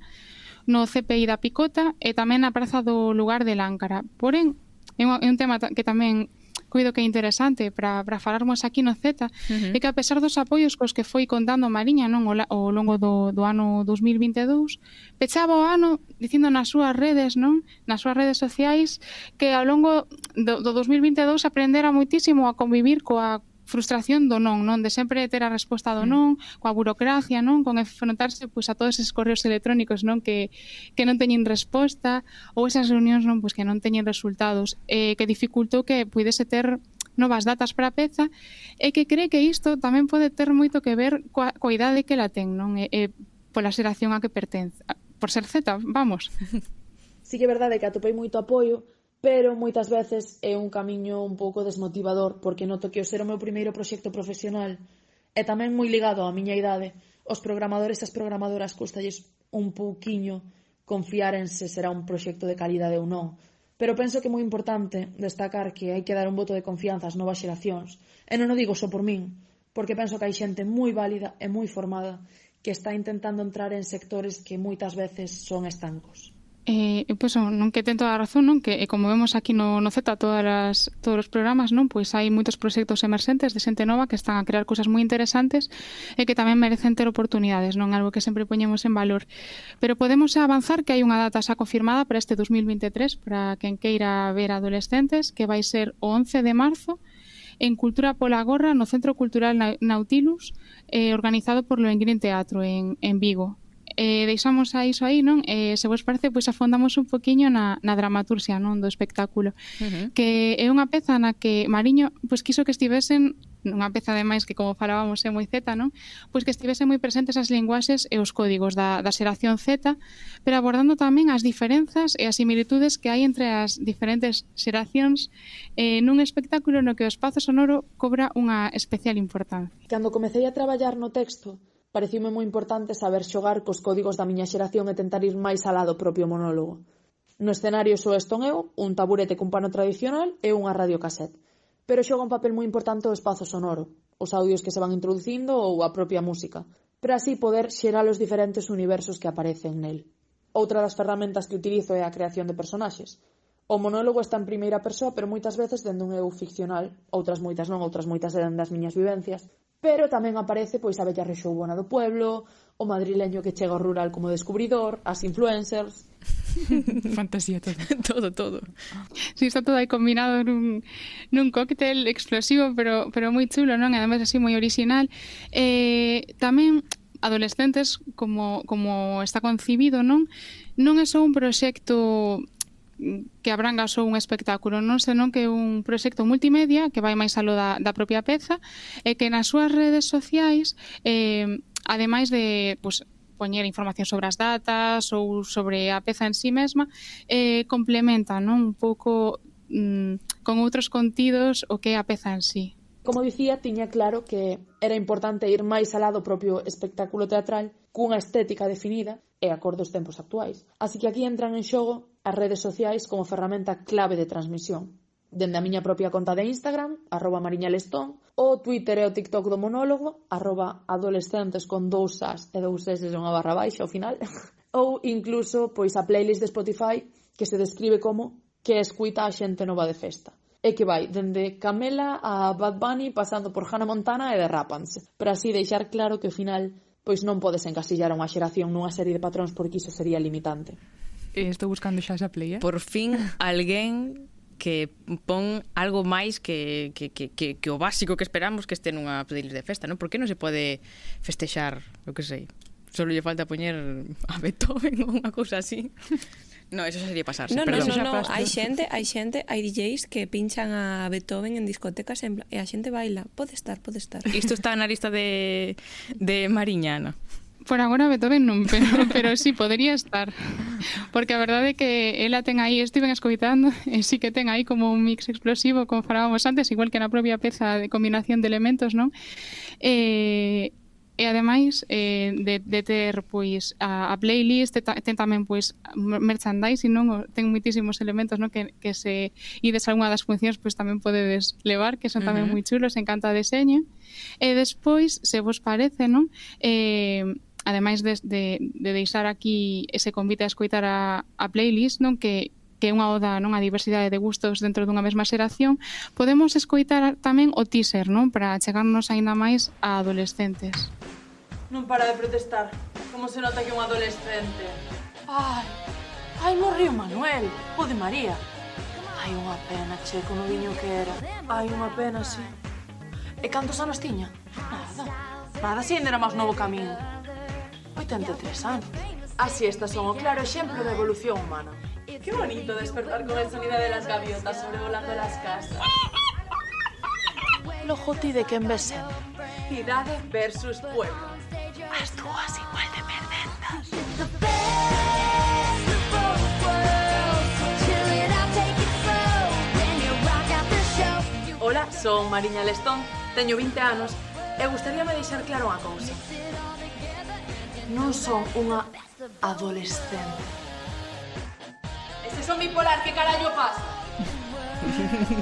no CPI da Picota e tamén na Praza do Lugar de Láncara. Porén, é un, é un tema que tamén coido que é interesante para, para falarmos aquí no Z, uh -huh. é que a pesar dos apoios cos que foi contando Mariña non ao longo do, do ano 2022, pechaba o ano dicindo nas súas redes, non? Nas súas redes sociais que ao longo do, do 2022 aprendera moitísimo a convivir coa frustración do non, non? De sempre ter a resposta do mm. non, coa burocracia, non? Con enfrontarse pois, a todos esos correos electrónicos, non? Que, que non teñen resposta, ou esas reunións, non? Pois que non teñen resultados, eh, que dificultou que pudese ter novas datas para a peza e que cree que isto tamén pode ter moito que ver coa, coa idade que la ten, non? E, e pola xeración a que pertence, por ser Z, vamos. Sí que é verdade que atopei moito apoio, pero moitas veces é un camiño un pouco desmotivador, porque noto que o ser o meu primeiro proxecto profesional e tamén moi ligado á miña idade, os programadores e as programadoras custalles un pouquiño confiar en se será un proxecto de calidade ou non. Pero penso que é moi importante destacar que hai que dar un voto de confianza ás novas xeracións. E non o digo só por min, porque penso que hai xente moi válida e moi formada que está intentando entrar en sectores que moitas veces son estancos. Eh, pois pues, non que ten toda a razón, non? Que como vemos aquí no, no Z todas as, todos os programas, non? Pois hai moitos proxectos emerxentes de xente nova que están a crear cousas moi interesantes e que tamén merecen ter oportunidades, non? Algo que sempre poñemos en valor. Pero podemos avanzar que hai unha data xa confirmada para este 2023 para quen queira ver adolescentes que vai ser o 11 de marzo en Cultura pola Gorra no Centro Cultural Nautilus eh, organizado por Loengrin Teatro en, en Vigo eh, deixamos a iso aí, non? Eh, se vos parece, pois afondamos un poquiño na, na dramaturxia, non? Do espectáculo. Uh -huh. Que é unha peza na que Mariño pois quiso que estivesen nunha peza de máis que como falábamos é moi Z, non? Pois que estivesen moi presentes as linguaxes e os códigos da, da xeración Z, pero abordando tamén as diferenzas e as similitudes que hai entre as diferentes xeracións eh, nun espectáculo no que o espazo sonoro cobra unha especial importancia. Cando comecei a traballar no texto, pareciume moi importante saber xogar cos códigos da miña xeración e tentar ir máis alá do propio monólogo. No escenario só eston eu, un taburete cun pano tradicional e unha radiocasete. Pero xoga un papel moi importante o espazo sonoro, os audios que se van introducindo ou a propia música, para así poder xerar os diferentes universos que aparecen nel. Outra das ferramentas que utilizo é a creación de personaxes. O monólogo está en primeira persoa, pero moitas veces dende un eu ficcional, outras moitas non, outras moitas dende as miñas vivencias, pero tamén aparece pois a bella rexoubona do pueblo, o madrileño que chega ao rural como descubridor, as influencers, Fantasía todo. todo, todo. Ah. Sí, está todo aí combinado nun, nun cóctel explosivo, pero, pero moi chulo, non? E además así moi original. Eh, tamén adolescentes, como, como está concibido, non? Non é só un proxecto que abranga só un espectáculo, non senón que é un proxecto multimedia que vai máis alo da, da propia peza e que nas súas redes sociais, eh, ademais de pues, poñer información sobre as datas ou sobre a peza en sí mesma, eh, complementa non un pouco mm, con outros contidos o que é a peza en sí. Como dicía, tiña claro que era importante ir máis alá do propio espectáculo teatral cunha estética definida e acordos aos tempos actuais. Así que aquí entran en xogo as redes sociais como ferramenta clave de transmisión. Dende a miña propia conta de Instagram, arroba mariñalestón, o Twitter e o TikTok do monólogo, arroba adolescentes con dous as e dous s e unha barra baixa ao final, ou incluso pois a playlist de Spotify que se describe como que escuita a xente nova de festa e que vai dende Camela a Bad Bunny pasando por Hannah Montana e derrápanse, para así deixar claro que ao final pois non podes encasillar a unha xeración nunha serie de patróns porque iso sería limitante. Eh, estou buscando xa esa playa. Por fin alguén que pon algo máis que, que, que, que, que o básico que esperamos que este nunha playlist de festa, non? Por que non se pode festexar, o que sei, solo lle falta poñer a Beethoven ou unha cousa así. No, eso sería pasarse, no, perdón. No, no, no, hai xente, hai xente, hai DJs que pinchan a Beethoven en discotecas en, e a xente baila. Pode estar, pode estar. Isto está na lista de, de Mariñana. Por agora Beethoven non, pero, pero sí, podería estar. Porque a verdade é que ela ten aí, estiven escoitando, e sí que ten aí como un mix explosivo, como falábamos antes, igual que na propia peza de combinación de elementos, non? Eh, E ademais eh, de, de ter pois a, a playlist ten, ten tamén pois merchandising, non? Ten muitísimos elementos, non? Que, que se ides a unha das funcións pois tamén podedes levar, que son tamén uh -huh. moi chulos, encanta deseño. E despois, se vos parece, non? Eh, ademais de, de, de deixar aquí ese convite a escoitar a, a playlist, non que que é unha oda non a diversidade de gustos dentro dunha mesma xeración, podemos escoitar tamén o teaser, non, para chegarnos aínda máis a adolescentes. Non para de protestar. Como se nota que é un adolescente. Ai, ai morriu Manuel, o de María. Ai, unha pena, che, como viño que era. Ai, unha pena, sí. E cantos anos tiña? Nada. Nada, si ainda era máis novo camiño. 83 anos. Así estas son o claro exemplo da evolución humana. Qué bonito despertar con el sonido de las gaviotas sobrevolando las casas. Lojoti de quen ves sempre. Cidade versus pueblo. As dúas igual de perdentas. Hola, son Mariña Lestón, teño 20 anos e gustaríame deixar claro unha cousa. non son unha adolescente. Ese son bipolar, que carallo pasa?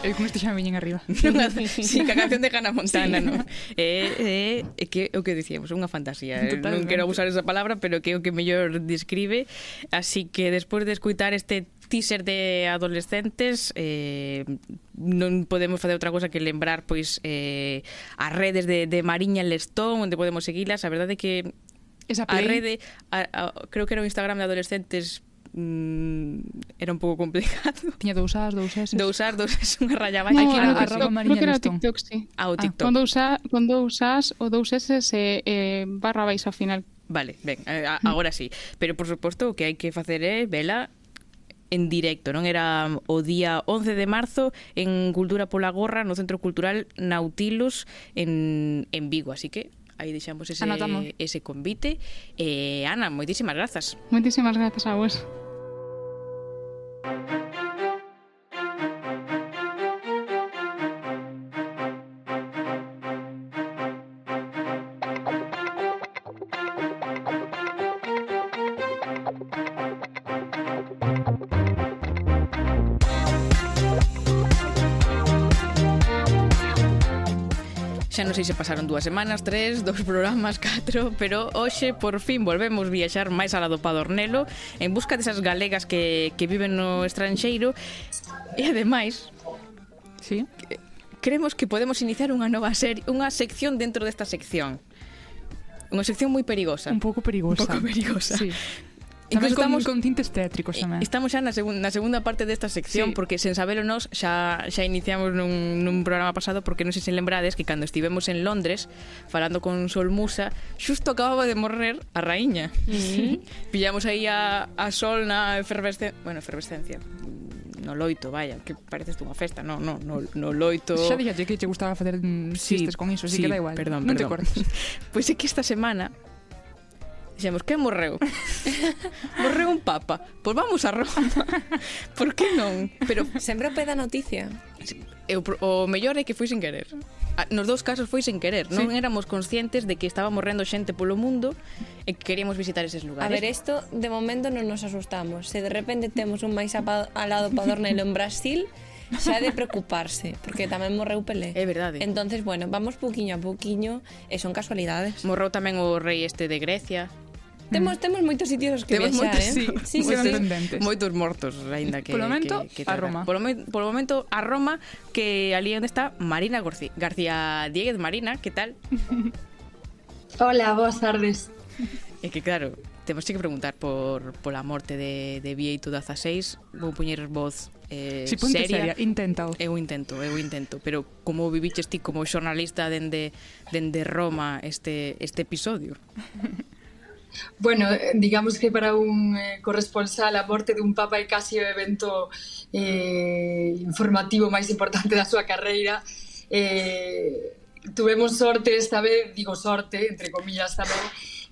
Eu como isto xa me viñen arriba. sí, que a canción de Hannah Montana, sí. non? É, é, é que o que dicíamos, unha fantasía. Eh. Totalmente. Non quero abusar esa palabra, pero que é o que mellor describe. Así que despois de escutar este teaser de adolescentes eh, non podemos facer outra cousa que lembrar pois eh, as redes de, de Mariña Lestón onde podemos seguilas a verdade é que Esa play. a rede, a, a, creo que era o Instagram de adolescentes mm, era un pouco complicado. Tiña dous as, dous S. Dous as, dous S, unha raya baixa. No, Aquí, no, arroba creo que era TikTok, sí. Ah, o ah, TikTok. Ah, con, dous a, con dous as o dous S eh, eh, barra baixa ao final. Vale, ben, eh, agora sí. Pero, por suposto, o que hai que facer é vela en directo, non? Era o día 11 de marzo en Cultura pola Gorra, no Centro Cultural Nautilus en, en Vigo, así que aí deixamos ese, Anotamos. ese convite. Eh, Ana, moitísimas grazas. Moitísimas grazas a vos. sei se pasaron dúas semanas, tres, dos programas, catro, pero hoxe por fin volvemos viaxar máis alá do Padornelo en busca desas galegas que, que viven no estranxeiro e ademais... Sí? Creemos que podemos iniciar unha nova serie, unha sección dentro desta sección. Unha sección moi perigosa. Un pouco perigosa. Un pouco perigosa. Sí. Tamén estamos con, tintes tétricos tamén. Estamos xa na, segun, na segunda parte desta sección sí. porque sen sabelo nos xa xa iniciamos nun, nun programa pasado porque non sei se lembrades que cando estivemos en Londres falando con Sol Musa, xusto acababa de morrer a raíña. Mm -hmm. Pillamos aí a, a Sol na efervescencia, bueno, efervescencia, mm, no loito, vaya, que pareces tú unha festa, no, no, no, no loito. Xa dixaste que che gustaba facer mm, sí, chistes con iso, así sí, que da igual. Perdón, non perdón. te cortes. Pois pues é que esta semana Dixemos, que morreu? morreu un papa. Pois vamos a Roma. Por que non? Pero sempre o peda da noticia. Eu, o mellor é que foi sin querer. Ah, nos dous casos foi sin querer. Sí. Non éramos conscientes de que estaba morrendo xente polo mundo e que queríamos visitar eses lugares. A ver, isto de momento non nos asustamos. Se de repente temos un máis alado padornelo en Brasil, xa de preocuparse, porque tamén morreu Pelé. É verdade. Entonces, bueno, vamos pouquiño a pouquiño e son casualidades. Morreu tamén o rei este de Grecia. Temos temos moitos sitios que temos viaxar, moitos, eh? sí, sí, sí, moitos, sí. moitos mortos, aínda que Polo momento que, que a Roma. Polo, polo momento a Roma, que ali onde está Marina García, García Dieguez Marina, que tal? Hola, boas tardes. É que claro, temos que preguntar por pola morte de de Vieito 16, vou poñer voz eh, si ponte seria, seria intentao. Eu intento, eu intento, pero como viviches ti como xornalista dende dende Roma este este episodio? Bueno, digamos que para un eh, corresponsal a morte dun papa é casi o evento eh, informativo máis importante da súa carreira. Eh, tuvemos sorte esta vez, digo sorte, entre comillas tamén,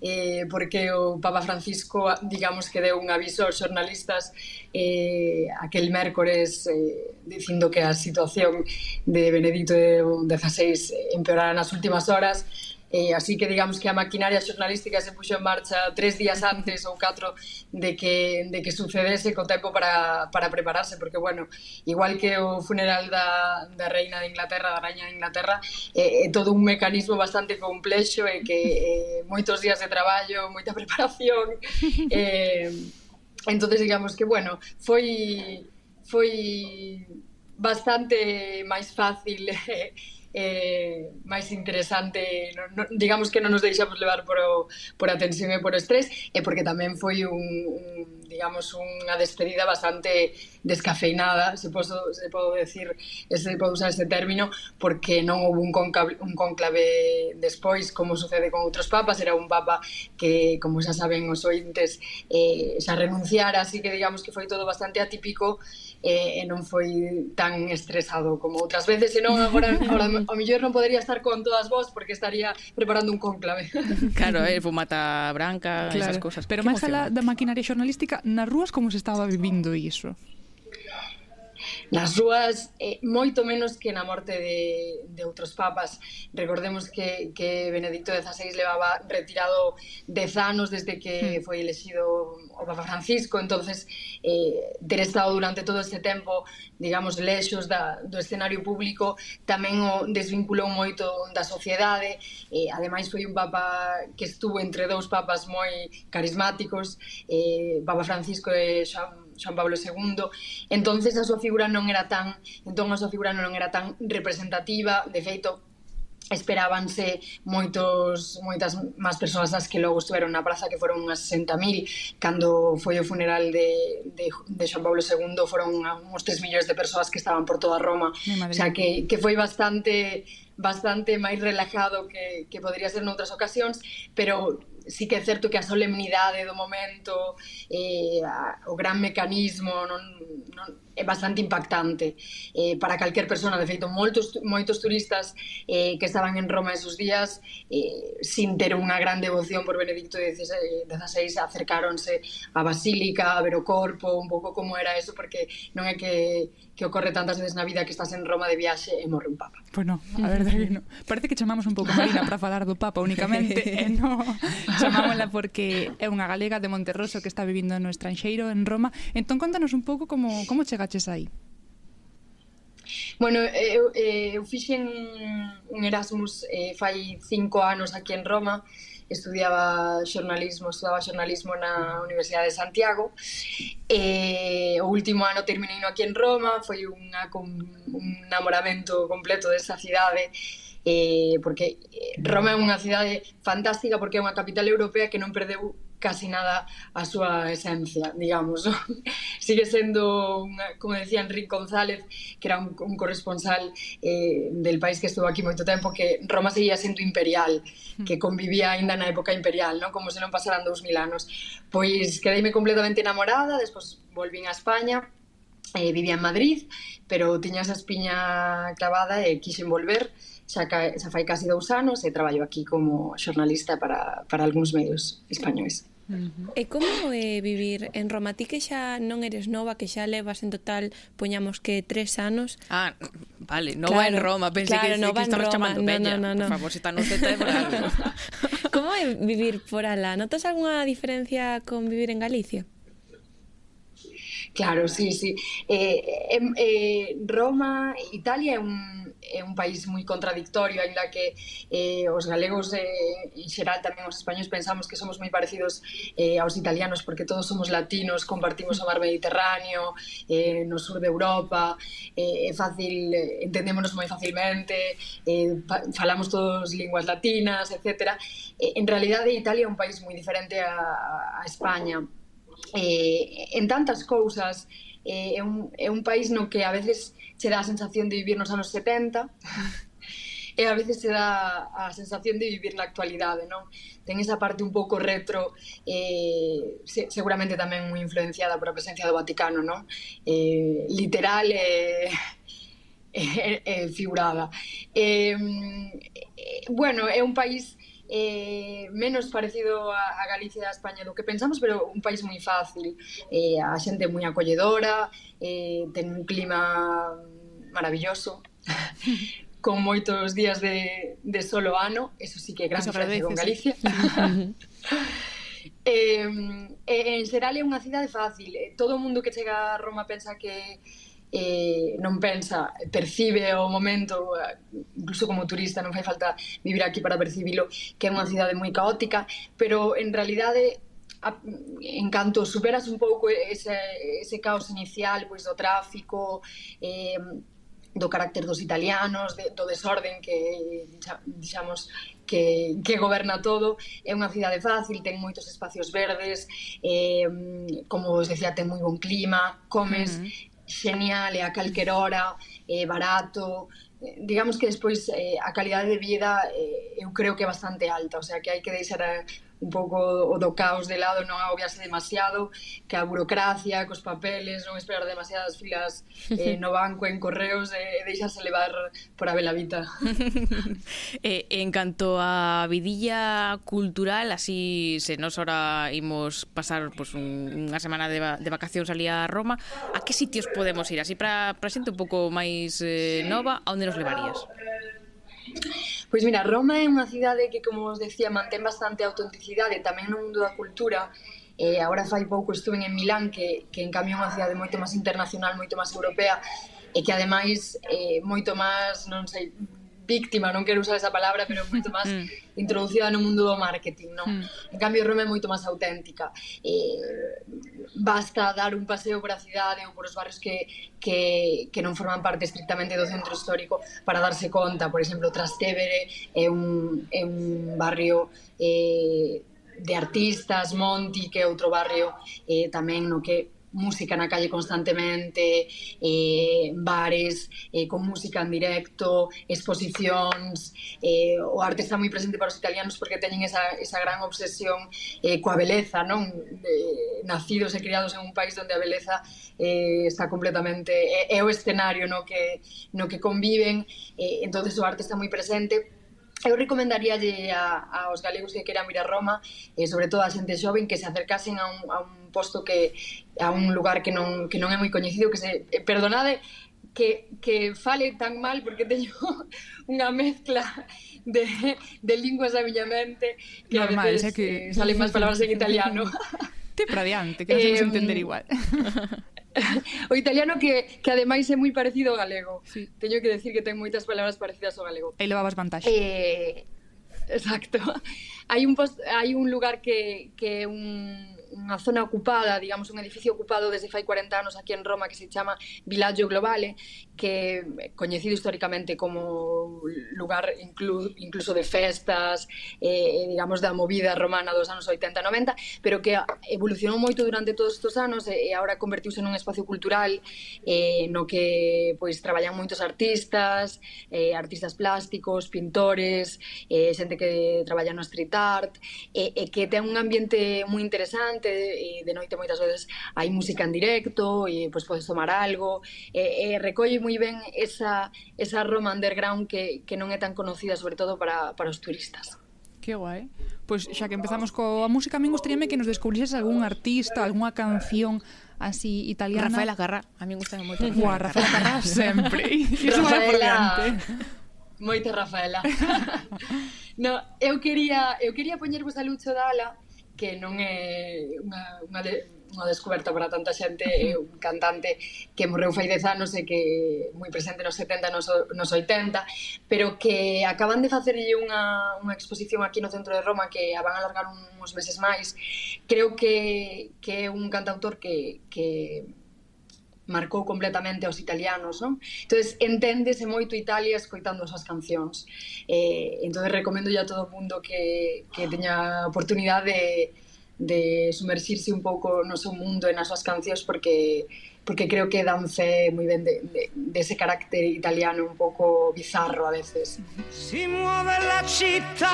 eh, porque o Papa Francisco, digamos que deu un aviso aos xornalistas eh, aquel mércores eh, dicindo que a situación de Benedito XVI eh, empeorara nas últimas horas Eh, así que digamos que a maquinaria xornalística se puxo en marcha tres días antes ou catro de que, de que sucedese co tempo para, para prepararse, porque, bueno, igual que o funeral da, da reina de Inglaterra, da rainha de Inglaterra, é, eh, é todo un mecanismo bastante complexo e que eh, moitos días de traballo, moita preparación... Eh, entonces digamos que, bueno, foi foi bastante máis fácil eh, eh, máis interesante, no, no, digamos que non nos deixamos levar por, o, por a tensión e por o estrés, e porque tamén foi un, un digamos, unha despedida bastante descafeinada, se poso, se podo decir, se podo usar ese término, porque non houve un conclave, un conclave despois, como sucede con outros papas, era un papa que, como xa saben os ointes, eh, xa renunciara, así que digamos que foi todo bastante atípico, eh, e non foi tan estresado como outras veces, senón agora, agora o mellor non podería estar con todas vos porque estaría preparando un conclave. Claro, eh, fumata branca, claro. esas cosas. Pero máis alá da maquinaria xornalística, nas rúas como se estaba vivindo iso? nas rúas eh, moito menos que na morte de, de outros papas. Recordemos que, que Benedicto XVI levaba retirado dez anos desde que hmm. foi elexido o Papa Francisco, entonces eh, ter estado durante todo este tempo, digamos, lexos da, do escenario público, tamén o desvinculou moito da sociedade, eh, ademais foi un papa que estuvo entre dous papas moi carismáticos, eh, Papa Francisco e Joan Juan Pablo II, entonces a súa figura non era tan, entón a súa figura non era tan representativa, de feito esperábanse moitos moitas máis persoas das que logo estiveron na praza que foron unhas 60.000 cando foi o funeral de, de, de Xoan Pablo II foron uns 3 millóns de persoas que estaban por toda Roma. O sea que, que foi bastante bastante máis relajado que, que podría ser noutras ocasións pero sí que é certo que a solemnidade do momento, eh, o gran mecanismo non, non, é bastante impactante eh, para calquer persona. De feito, moitos, moitos turistas eh, que estaban en Roma esos días eh, sin ter unha gran devoción por Benedicto XVI acercáronse á Basílica, a ver o corpo, un pouco como era eso, porque non é que, que ocorre tantas veces na vida que estás en Roma de viaxe e morre un papa. Pois non, a verdade que non. Parece que chamamos un pouco Marina para falar do papa únicamente, e non chamámola porque é unha galega de Monterroso que está vivindo no estranxeiro, en Roma. Entón, contanos un pouco como, como chega chegaches aí? Bueno, eh, eu, eh, eu fixen un Erasmus eh, fai cinco anos aquí en Roma, estudiaba xornalismo, estudaba xornalismo na Universidade de Santiago. E o último ano terminei no aquí en Roma, foi unha con un namoramento completo desta cidade eh, porque Roma é unha cidade fantástica porque é unha capital europea que non perdeu casi nada a súa esencia, digamos. Sigue sendo, unha, como decía Enrique González, que era un, un corresponsal eh, del país que estuvo aquí moito tempo, que Roma seguía sendo imperial, mm. que convivía aínda na época imperial, non como se non pasaran dous mil anos. Pois quedeime completamente enamorada, despois volvín a España, eh, vivía en Madrid, pero tiña esa espiña clavada e quixen volver, xa, ca, xa fai casi dous anos e traballo aquí como xornalista para, para algúns medios españois. Uh -huh. E como é vivir en Roma? Ti que xa non eres nova, que xa levas en total, poñamos que tres anos. Ah, vale, nova claro, en Roma, pensei claro, que, que estamos Roma. chamando no, peña. No, no, no. Por favor, se si tan usted é por algo. como é vivir por alá? Notas algunha diferencia con vivir en Galicia? Claro, sí, sí. Eh, eh, eh, Roma, Italia é un, é un país moi contradictorio, aínda que eh, os galegos eh, en xeral tamén os españoles pensamos que somos moi parecidos eh, aos italianos porque todos somos latinos, compartimos o mar Mediterráneo, eh, no sur de Europa, eh, é fácil, eh, entendémonos moi facilmente, eh, falamos todos linguas latinas, etc. Eh, en realidade, Italia é un país moi diferente a, a España. Eh, en tantas cousas, eh, é, un, é un país no que a veces se dá a sensación de vivir nos anos 70 e a veces se dá a sensación de vivir na actualidade, non? Ten esa parte un pouco retro, eh, se, seguramente tamén moi influenciada por a presencia do Vaticano, non? Eh, literal e... Eh, eh, eh, figurada. Eh, eh, bueno, é un país eh, menos parecido a, a Galicia e a España do que pensamos, pero un país moi fácil, eh, a xente moi acolledora, eh, ten un clima maravilloso, con moitos días de, de solo ano, eso sí que é gran diferencia con Galicia. Eh, eh, en xeral é unha cidade fácil, eh, todo o mundo que chega a Roma pensa que eh, non pensa, percibe o momento, incluso como turista non fai falta vivir aquí para percibilo, que é unha cidade moi caótica, pero en realidade a, en canto superas un pouco ese, ese caos inicial pois do tráfico eh, do carácter dos italianos de, do desorden que dixamos que, que goberna todo é unha cidade fácil, ten moitos espacios verdes eh, como vos decía, ten moi bon clima comes uh -huh xenial e eh, a calquer hora, eh, barato, eh, digamos que despois eh, a calidade de vida eh, eu creo que é bastante alta, o sea que hai que deixar a, un pouco o do caos de lado, non agobiarse demasiado, que a burocracia, cos papeles, non esperar demasiadas filas eh, no banco, en correos, eh, e eh, deixarse levar por a velavita. eh, en canto a vidilla cultural, así se nos ora imos pasar pues, un, unha semana de, de vacacións ali a Roma, a que sitios podemos ir? Así para, para xente un pouco máis eh, nova, a onde nos levarías? Pois mira, Roma é unha cidade que, como os decía, mantén bastante autenticidade tamén no mundo da cultura. Eh, agora fai pouco estuve en Milán, que, que en cambio é unha cidade moito máis internacional, moito máis europea, e que ademais eh, moito máis, non sei, víctima, non quero usar esa palabra, pero moito máis mm. introducida no mundo do marketing, non? En cambio, Roma é moito máis auténtica. Eh, basta dar un paseo por a cidade ou por os barrios que, que, que non forman parte estrictamente do centro histórico para darse conta, por exemplo, Trastevere é un, é un barrio eh, de artistas, Monti, que é outro barrio eh, tamén no que música na calle constantemente, eh, bares eh, con música en directo, exposicións, eh, o arte está moi presente para os italianos porque teñen esa, esa gran obsesión eh, coa beleza, non? Eh, nacidos e criados en un país onde a beleza eh, está completamente... É, é o escenario no que, no que conviven, eh, entonces o arte está moi presente, Eu recomendaríalle a, aos galegos que queran vir a Roma, e sobre todo a xente xoven, que se acercasen a un, a un posto que, a un lugar que non, que non é moi coñecido que se, eh, perdonade que, que fale tan mal porque teño unha mezcla de, de linguas a miña mente que Normal, a veces que... Eh, salen máis palabras en italiano Te para diante, que non eh, entender igual o italiano que, que ademais é moi parecido ao galego. Sí. Teño que decir que ten moitas palabras parecidas ao galego. E levabas vantaxe. Eh, exacto. Hai un post, hai un lugar que que é un unha zona ocupada, digamos, un edificio ocupado desde fai 40 anos aquí en Roma que se chama Villaggio Globale que eh, coñecido históricamente como lugar inclu, incluso de festas, eh, eh digamos, da movida romana dos anos 80 90, pero que evolucionou moito durante todos estes anos e, e agora convertiuse nun espacio cultural eh, no que pois traballan moitos artistas, eh, artistas plásticos, pintores, eh, xente que traballa no street art, e, eh, e que ten un ambiente moi interesante e de noite moitas veces hai música en directo e pois podes tomar algo, e, e recolle moi moi ben esa, esa Roma underground que, que non é tan conocida, sobre todo para, para os turistas. Que guai. Pois xa que empezamos coa música, a min gustaríame que nos descubrises algún artista, algunha canción así italiana. Rafaela Carrá, a min gustaba moito. Ua, Rafaela Carrá sempre. Iso vai por diante. Moito Rafaela. no, eu quería eu quería poñervos a Lucho Dala, que non é unha, unha de, unha descoberta para tanta xente, é un cantante que morreu fai 10 anos e que moi presente nos 70 nos, nos 80, pero que acaban de facerlle unha, unha exposición aquí no centro de Roma que a van a alargar uns meses máis. Creo que, que é un cantautor que, que marcou completamente aos italianos, non? Entonces enténdese moito Italia escoitando as cancións. Eh, entonces recomendo a todo o mundo que, que teña oportunidade de de sumerxirse un pouco no seu mundo e nas súas cancións porque porque creo que dan fe moi de, de, de ese carácter italiano un pouco bizarro a veces. Si muove la città.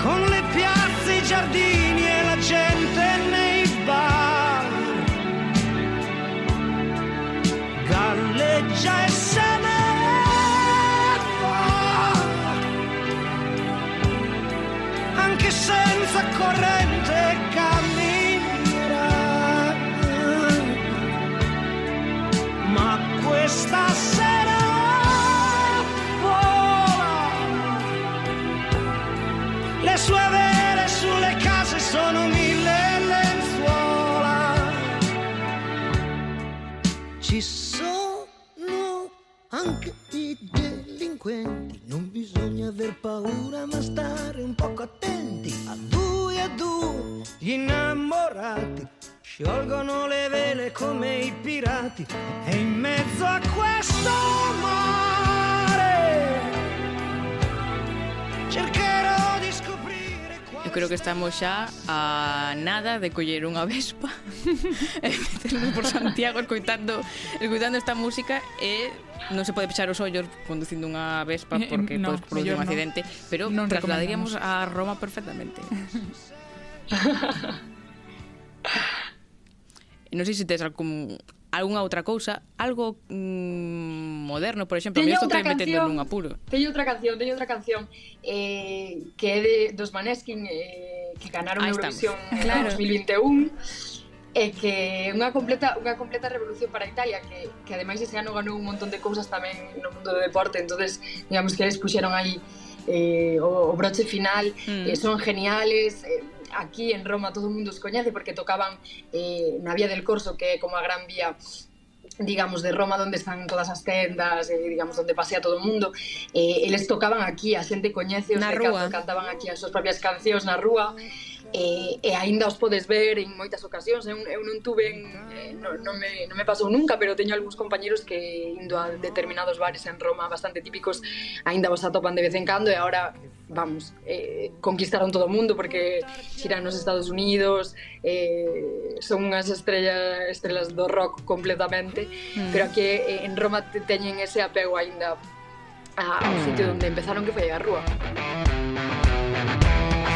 Con le piazze, i giardini e la gente nei bar. Galleggia e se Anche senza corrente occhi e in mezzo a questo mare cercherò di scoprire Eu creo que estamos xa a nada de coller unha vespa e meternos por Santiago escoitando, escoitando esta música e non se pode pechar os ollos conducindo unha vespa eh, porque no, podes producir un accidente, no. pero non trasladaríamos a Roma perfectamente. non sei se tes algún, algunha outra cousa, algo mm, moderno, por exemplo, teño a mí estou metendo nun apuro. Teño outra canción, teño outra canción eh, que é de, dos Maneskin eh, que ganaron Ahí Eurovisión claro. en 2021 e que unha completa unha completa revolución para Italia que, que ademais ese ano ganou un montón de cousas tamén no mundo do deporte entonces digamos que eles puxeron aí eh, o, o broche final mm. eh, son geniales eh, aquí en Roma todo o mundo os coñece porque tocaban eh, na Vía del Corso, que é como a gran vía digamos, de Roma onde están todas as tendas, eh, digamos, onde pasea todo o mundo, eh, eles tocaban aquí, a xente coñece os na rúa. cantaban aquí as súas propias cancións na rúa, e, e aínda os podes ver en moitas ocasións, eu, eu non tuve en, eh, non, non, me, non me pasou nunca, pero teño algúns compañeros que indo a determinados bares en Roma bastante típicos, aínda vos atopan de vez en cando e agora, vamos, eh, conquistaron todo o mundo porque xiran nos Estados Unidos, eh, son unhas estrellas estrelas do rock completamente, mm. pero aquí eh, en Roma teñen ese apego aínda ao sitio mm. onde empezaron que foi a rúa. Música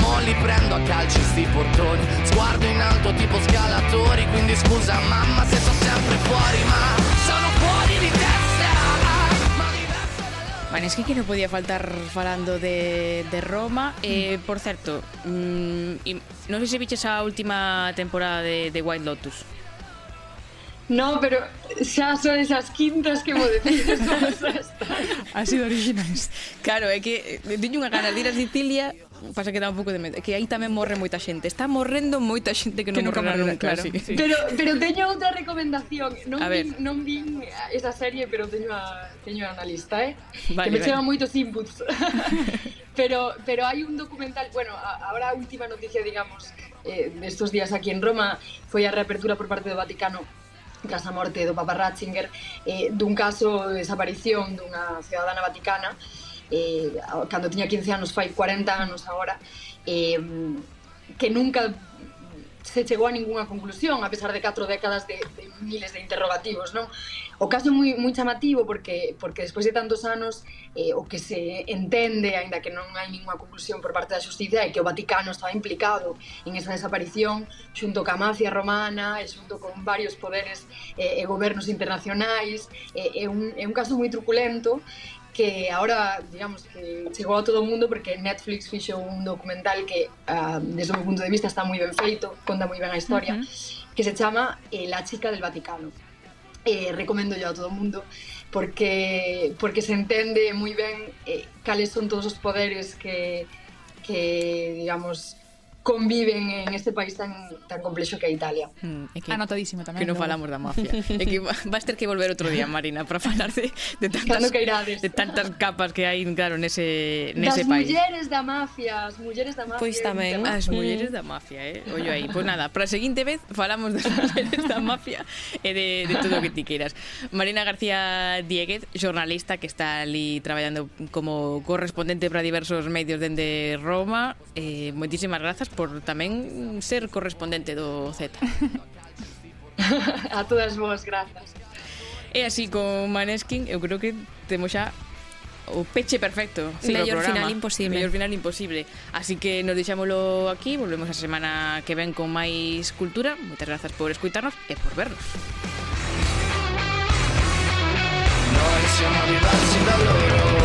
Mo li prendo a calci sti portoni. Sguardo in alto tipo scalatori Quindi scusa mamma se sono sempre fuori Ma sono fuori di testa. Maneskin que non podía faltar falando de, de Roma. Eh, Por certo, mm, non sei se viches a última temporada de, de White Lotus No, pero xa son esas quintas que mo decides ha sido originais. Claro, é que eh, teño unha gana de ir a Sicilia pasa que dá un pouco de medo, que aí tamén morre moita xente. Está morrendo moita xente que, que non morrerá nunca, claro. Sí, sí. Pero pero teño outra recomendación. Non a vin, non vin esa serie, pero teño a teño a analista, eh. Vale, que me vale. chegan moitos inputs. pero pero hai un documental, bueno, agora a última noticia, digamos, eh, destos días aquí en Roma foi a reapertura por parte do Vaticano tras a morte do Papa Ratzinger, eh, dun caso de desaparición dunha cidadana vaticana, eh, cando tiña 15 anos, fai 40 anos agora, eh, que nunca se chegou a ningunha conclusión, a pesar de catro décadas de, de miles de interrogativos, non? O caso é moi, moi chamativo porque, porque despois de tantos anos eh, o que se entende, aínda que non hai ninguna conclusión por parte da justicia, é que o Vaticano estaba implicado en esa desaparición xunto ca mafia romana e xunto con varios poderes eh, e gobernos internacionais. Eh, é, un, é un caso moi truculento que ahora, digamos, que chegou a todo o mundo porque Netflix fixo un documental que, uh, desde o meu punto de vista, está moi ben feito, conta moi ben a historia, uh -huh. que se chama eh, La chica del Vaticano. Eh, recomendo yo a todo o mundo porque porque se entende moi ben eh, cales son todos os poderes que que digamos conviven en este país tan tan complexo que é Italia. Mm, é que, Anotadísimo tamén. Que non falamos da mafia. é que vas ter que volver outro día, Marina, para falar de, de tantas que irades. de tantas capas que hai, claro, nese nese das país. mulleres da mafia, as mulleres da mafia. Pois ¿eh? tamén, as mulleres mm. da mafia, eh. Ollo aí. Pois nada, para a seguinte vez falamos das mulleres da mafia e de, de todo o que ti queiras. Marina García Dieguez, xornalista que está ali traballando como correspondente para diversos medios dende Roma. Eh, moitísimas grazas por tamén ser correspondente do Z. a todas vos, grazas. E así con Maneskin, eu creo que temos xa o peche perfecto. Sí, mellor final imposible. Mellor final imposible. Así que nos deixámolo aquí, volvemos a semana que ven con máis cultura. Moitas grazas por escuitarnos e por vernos. Noi siamo arrivati da loro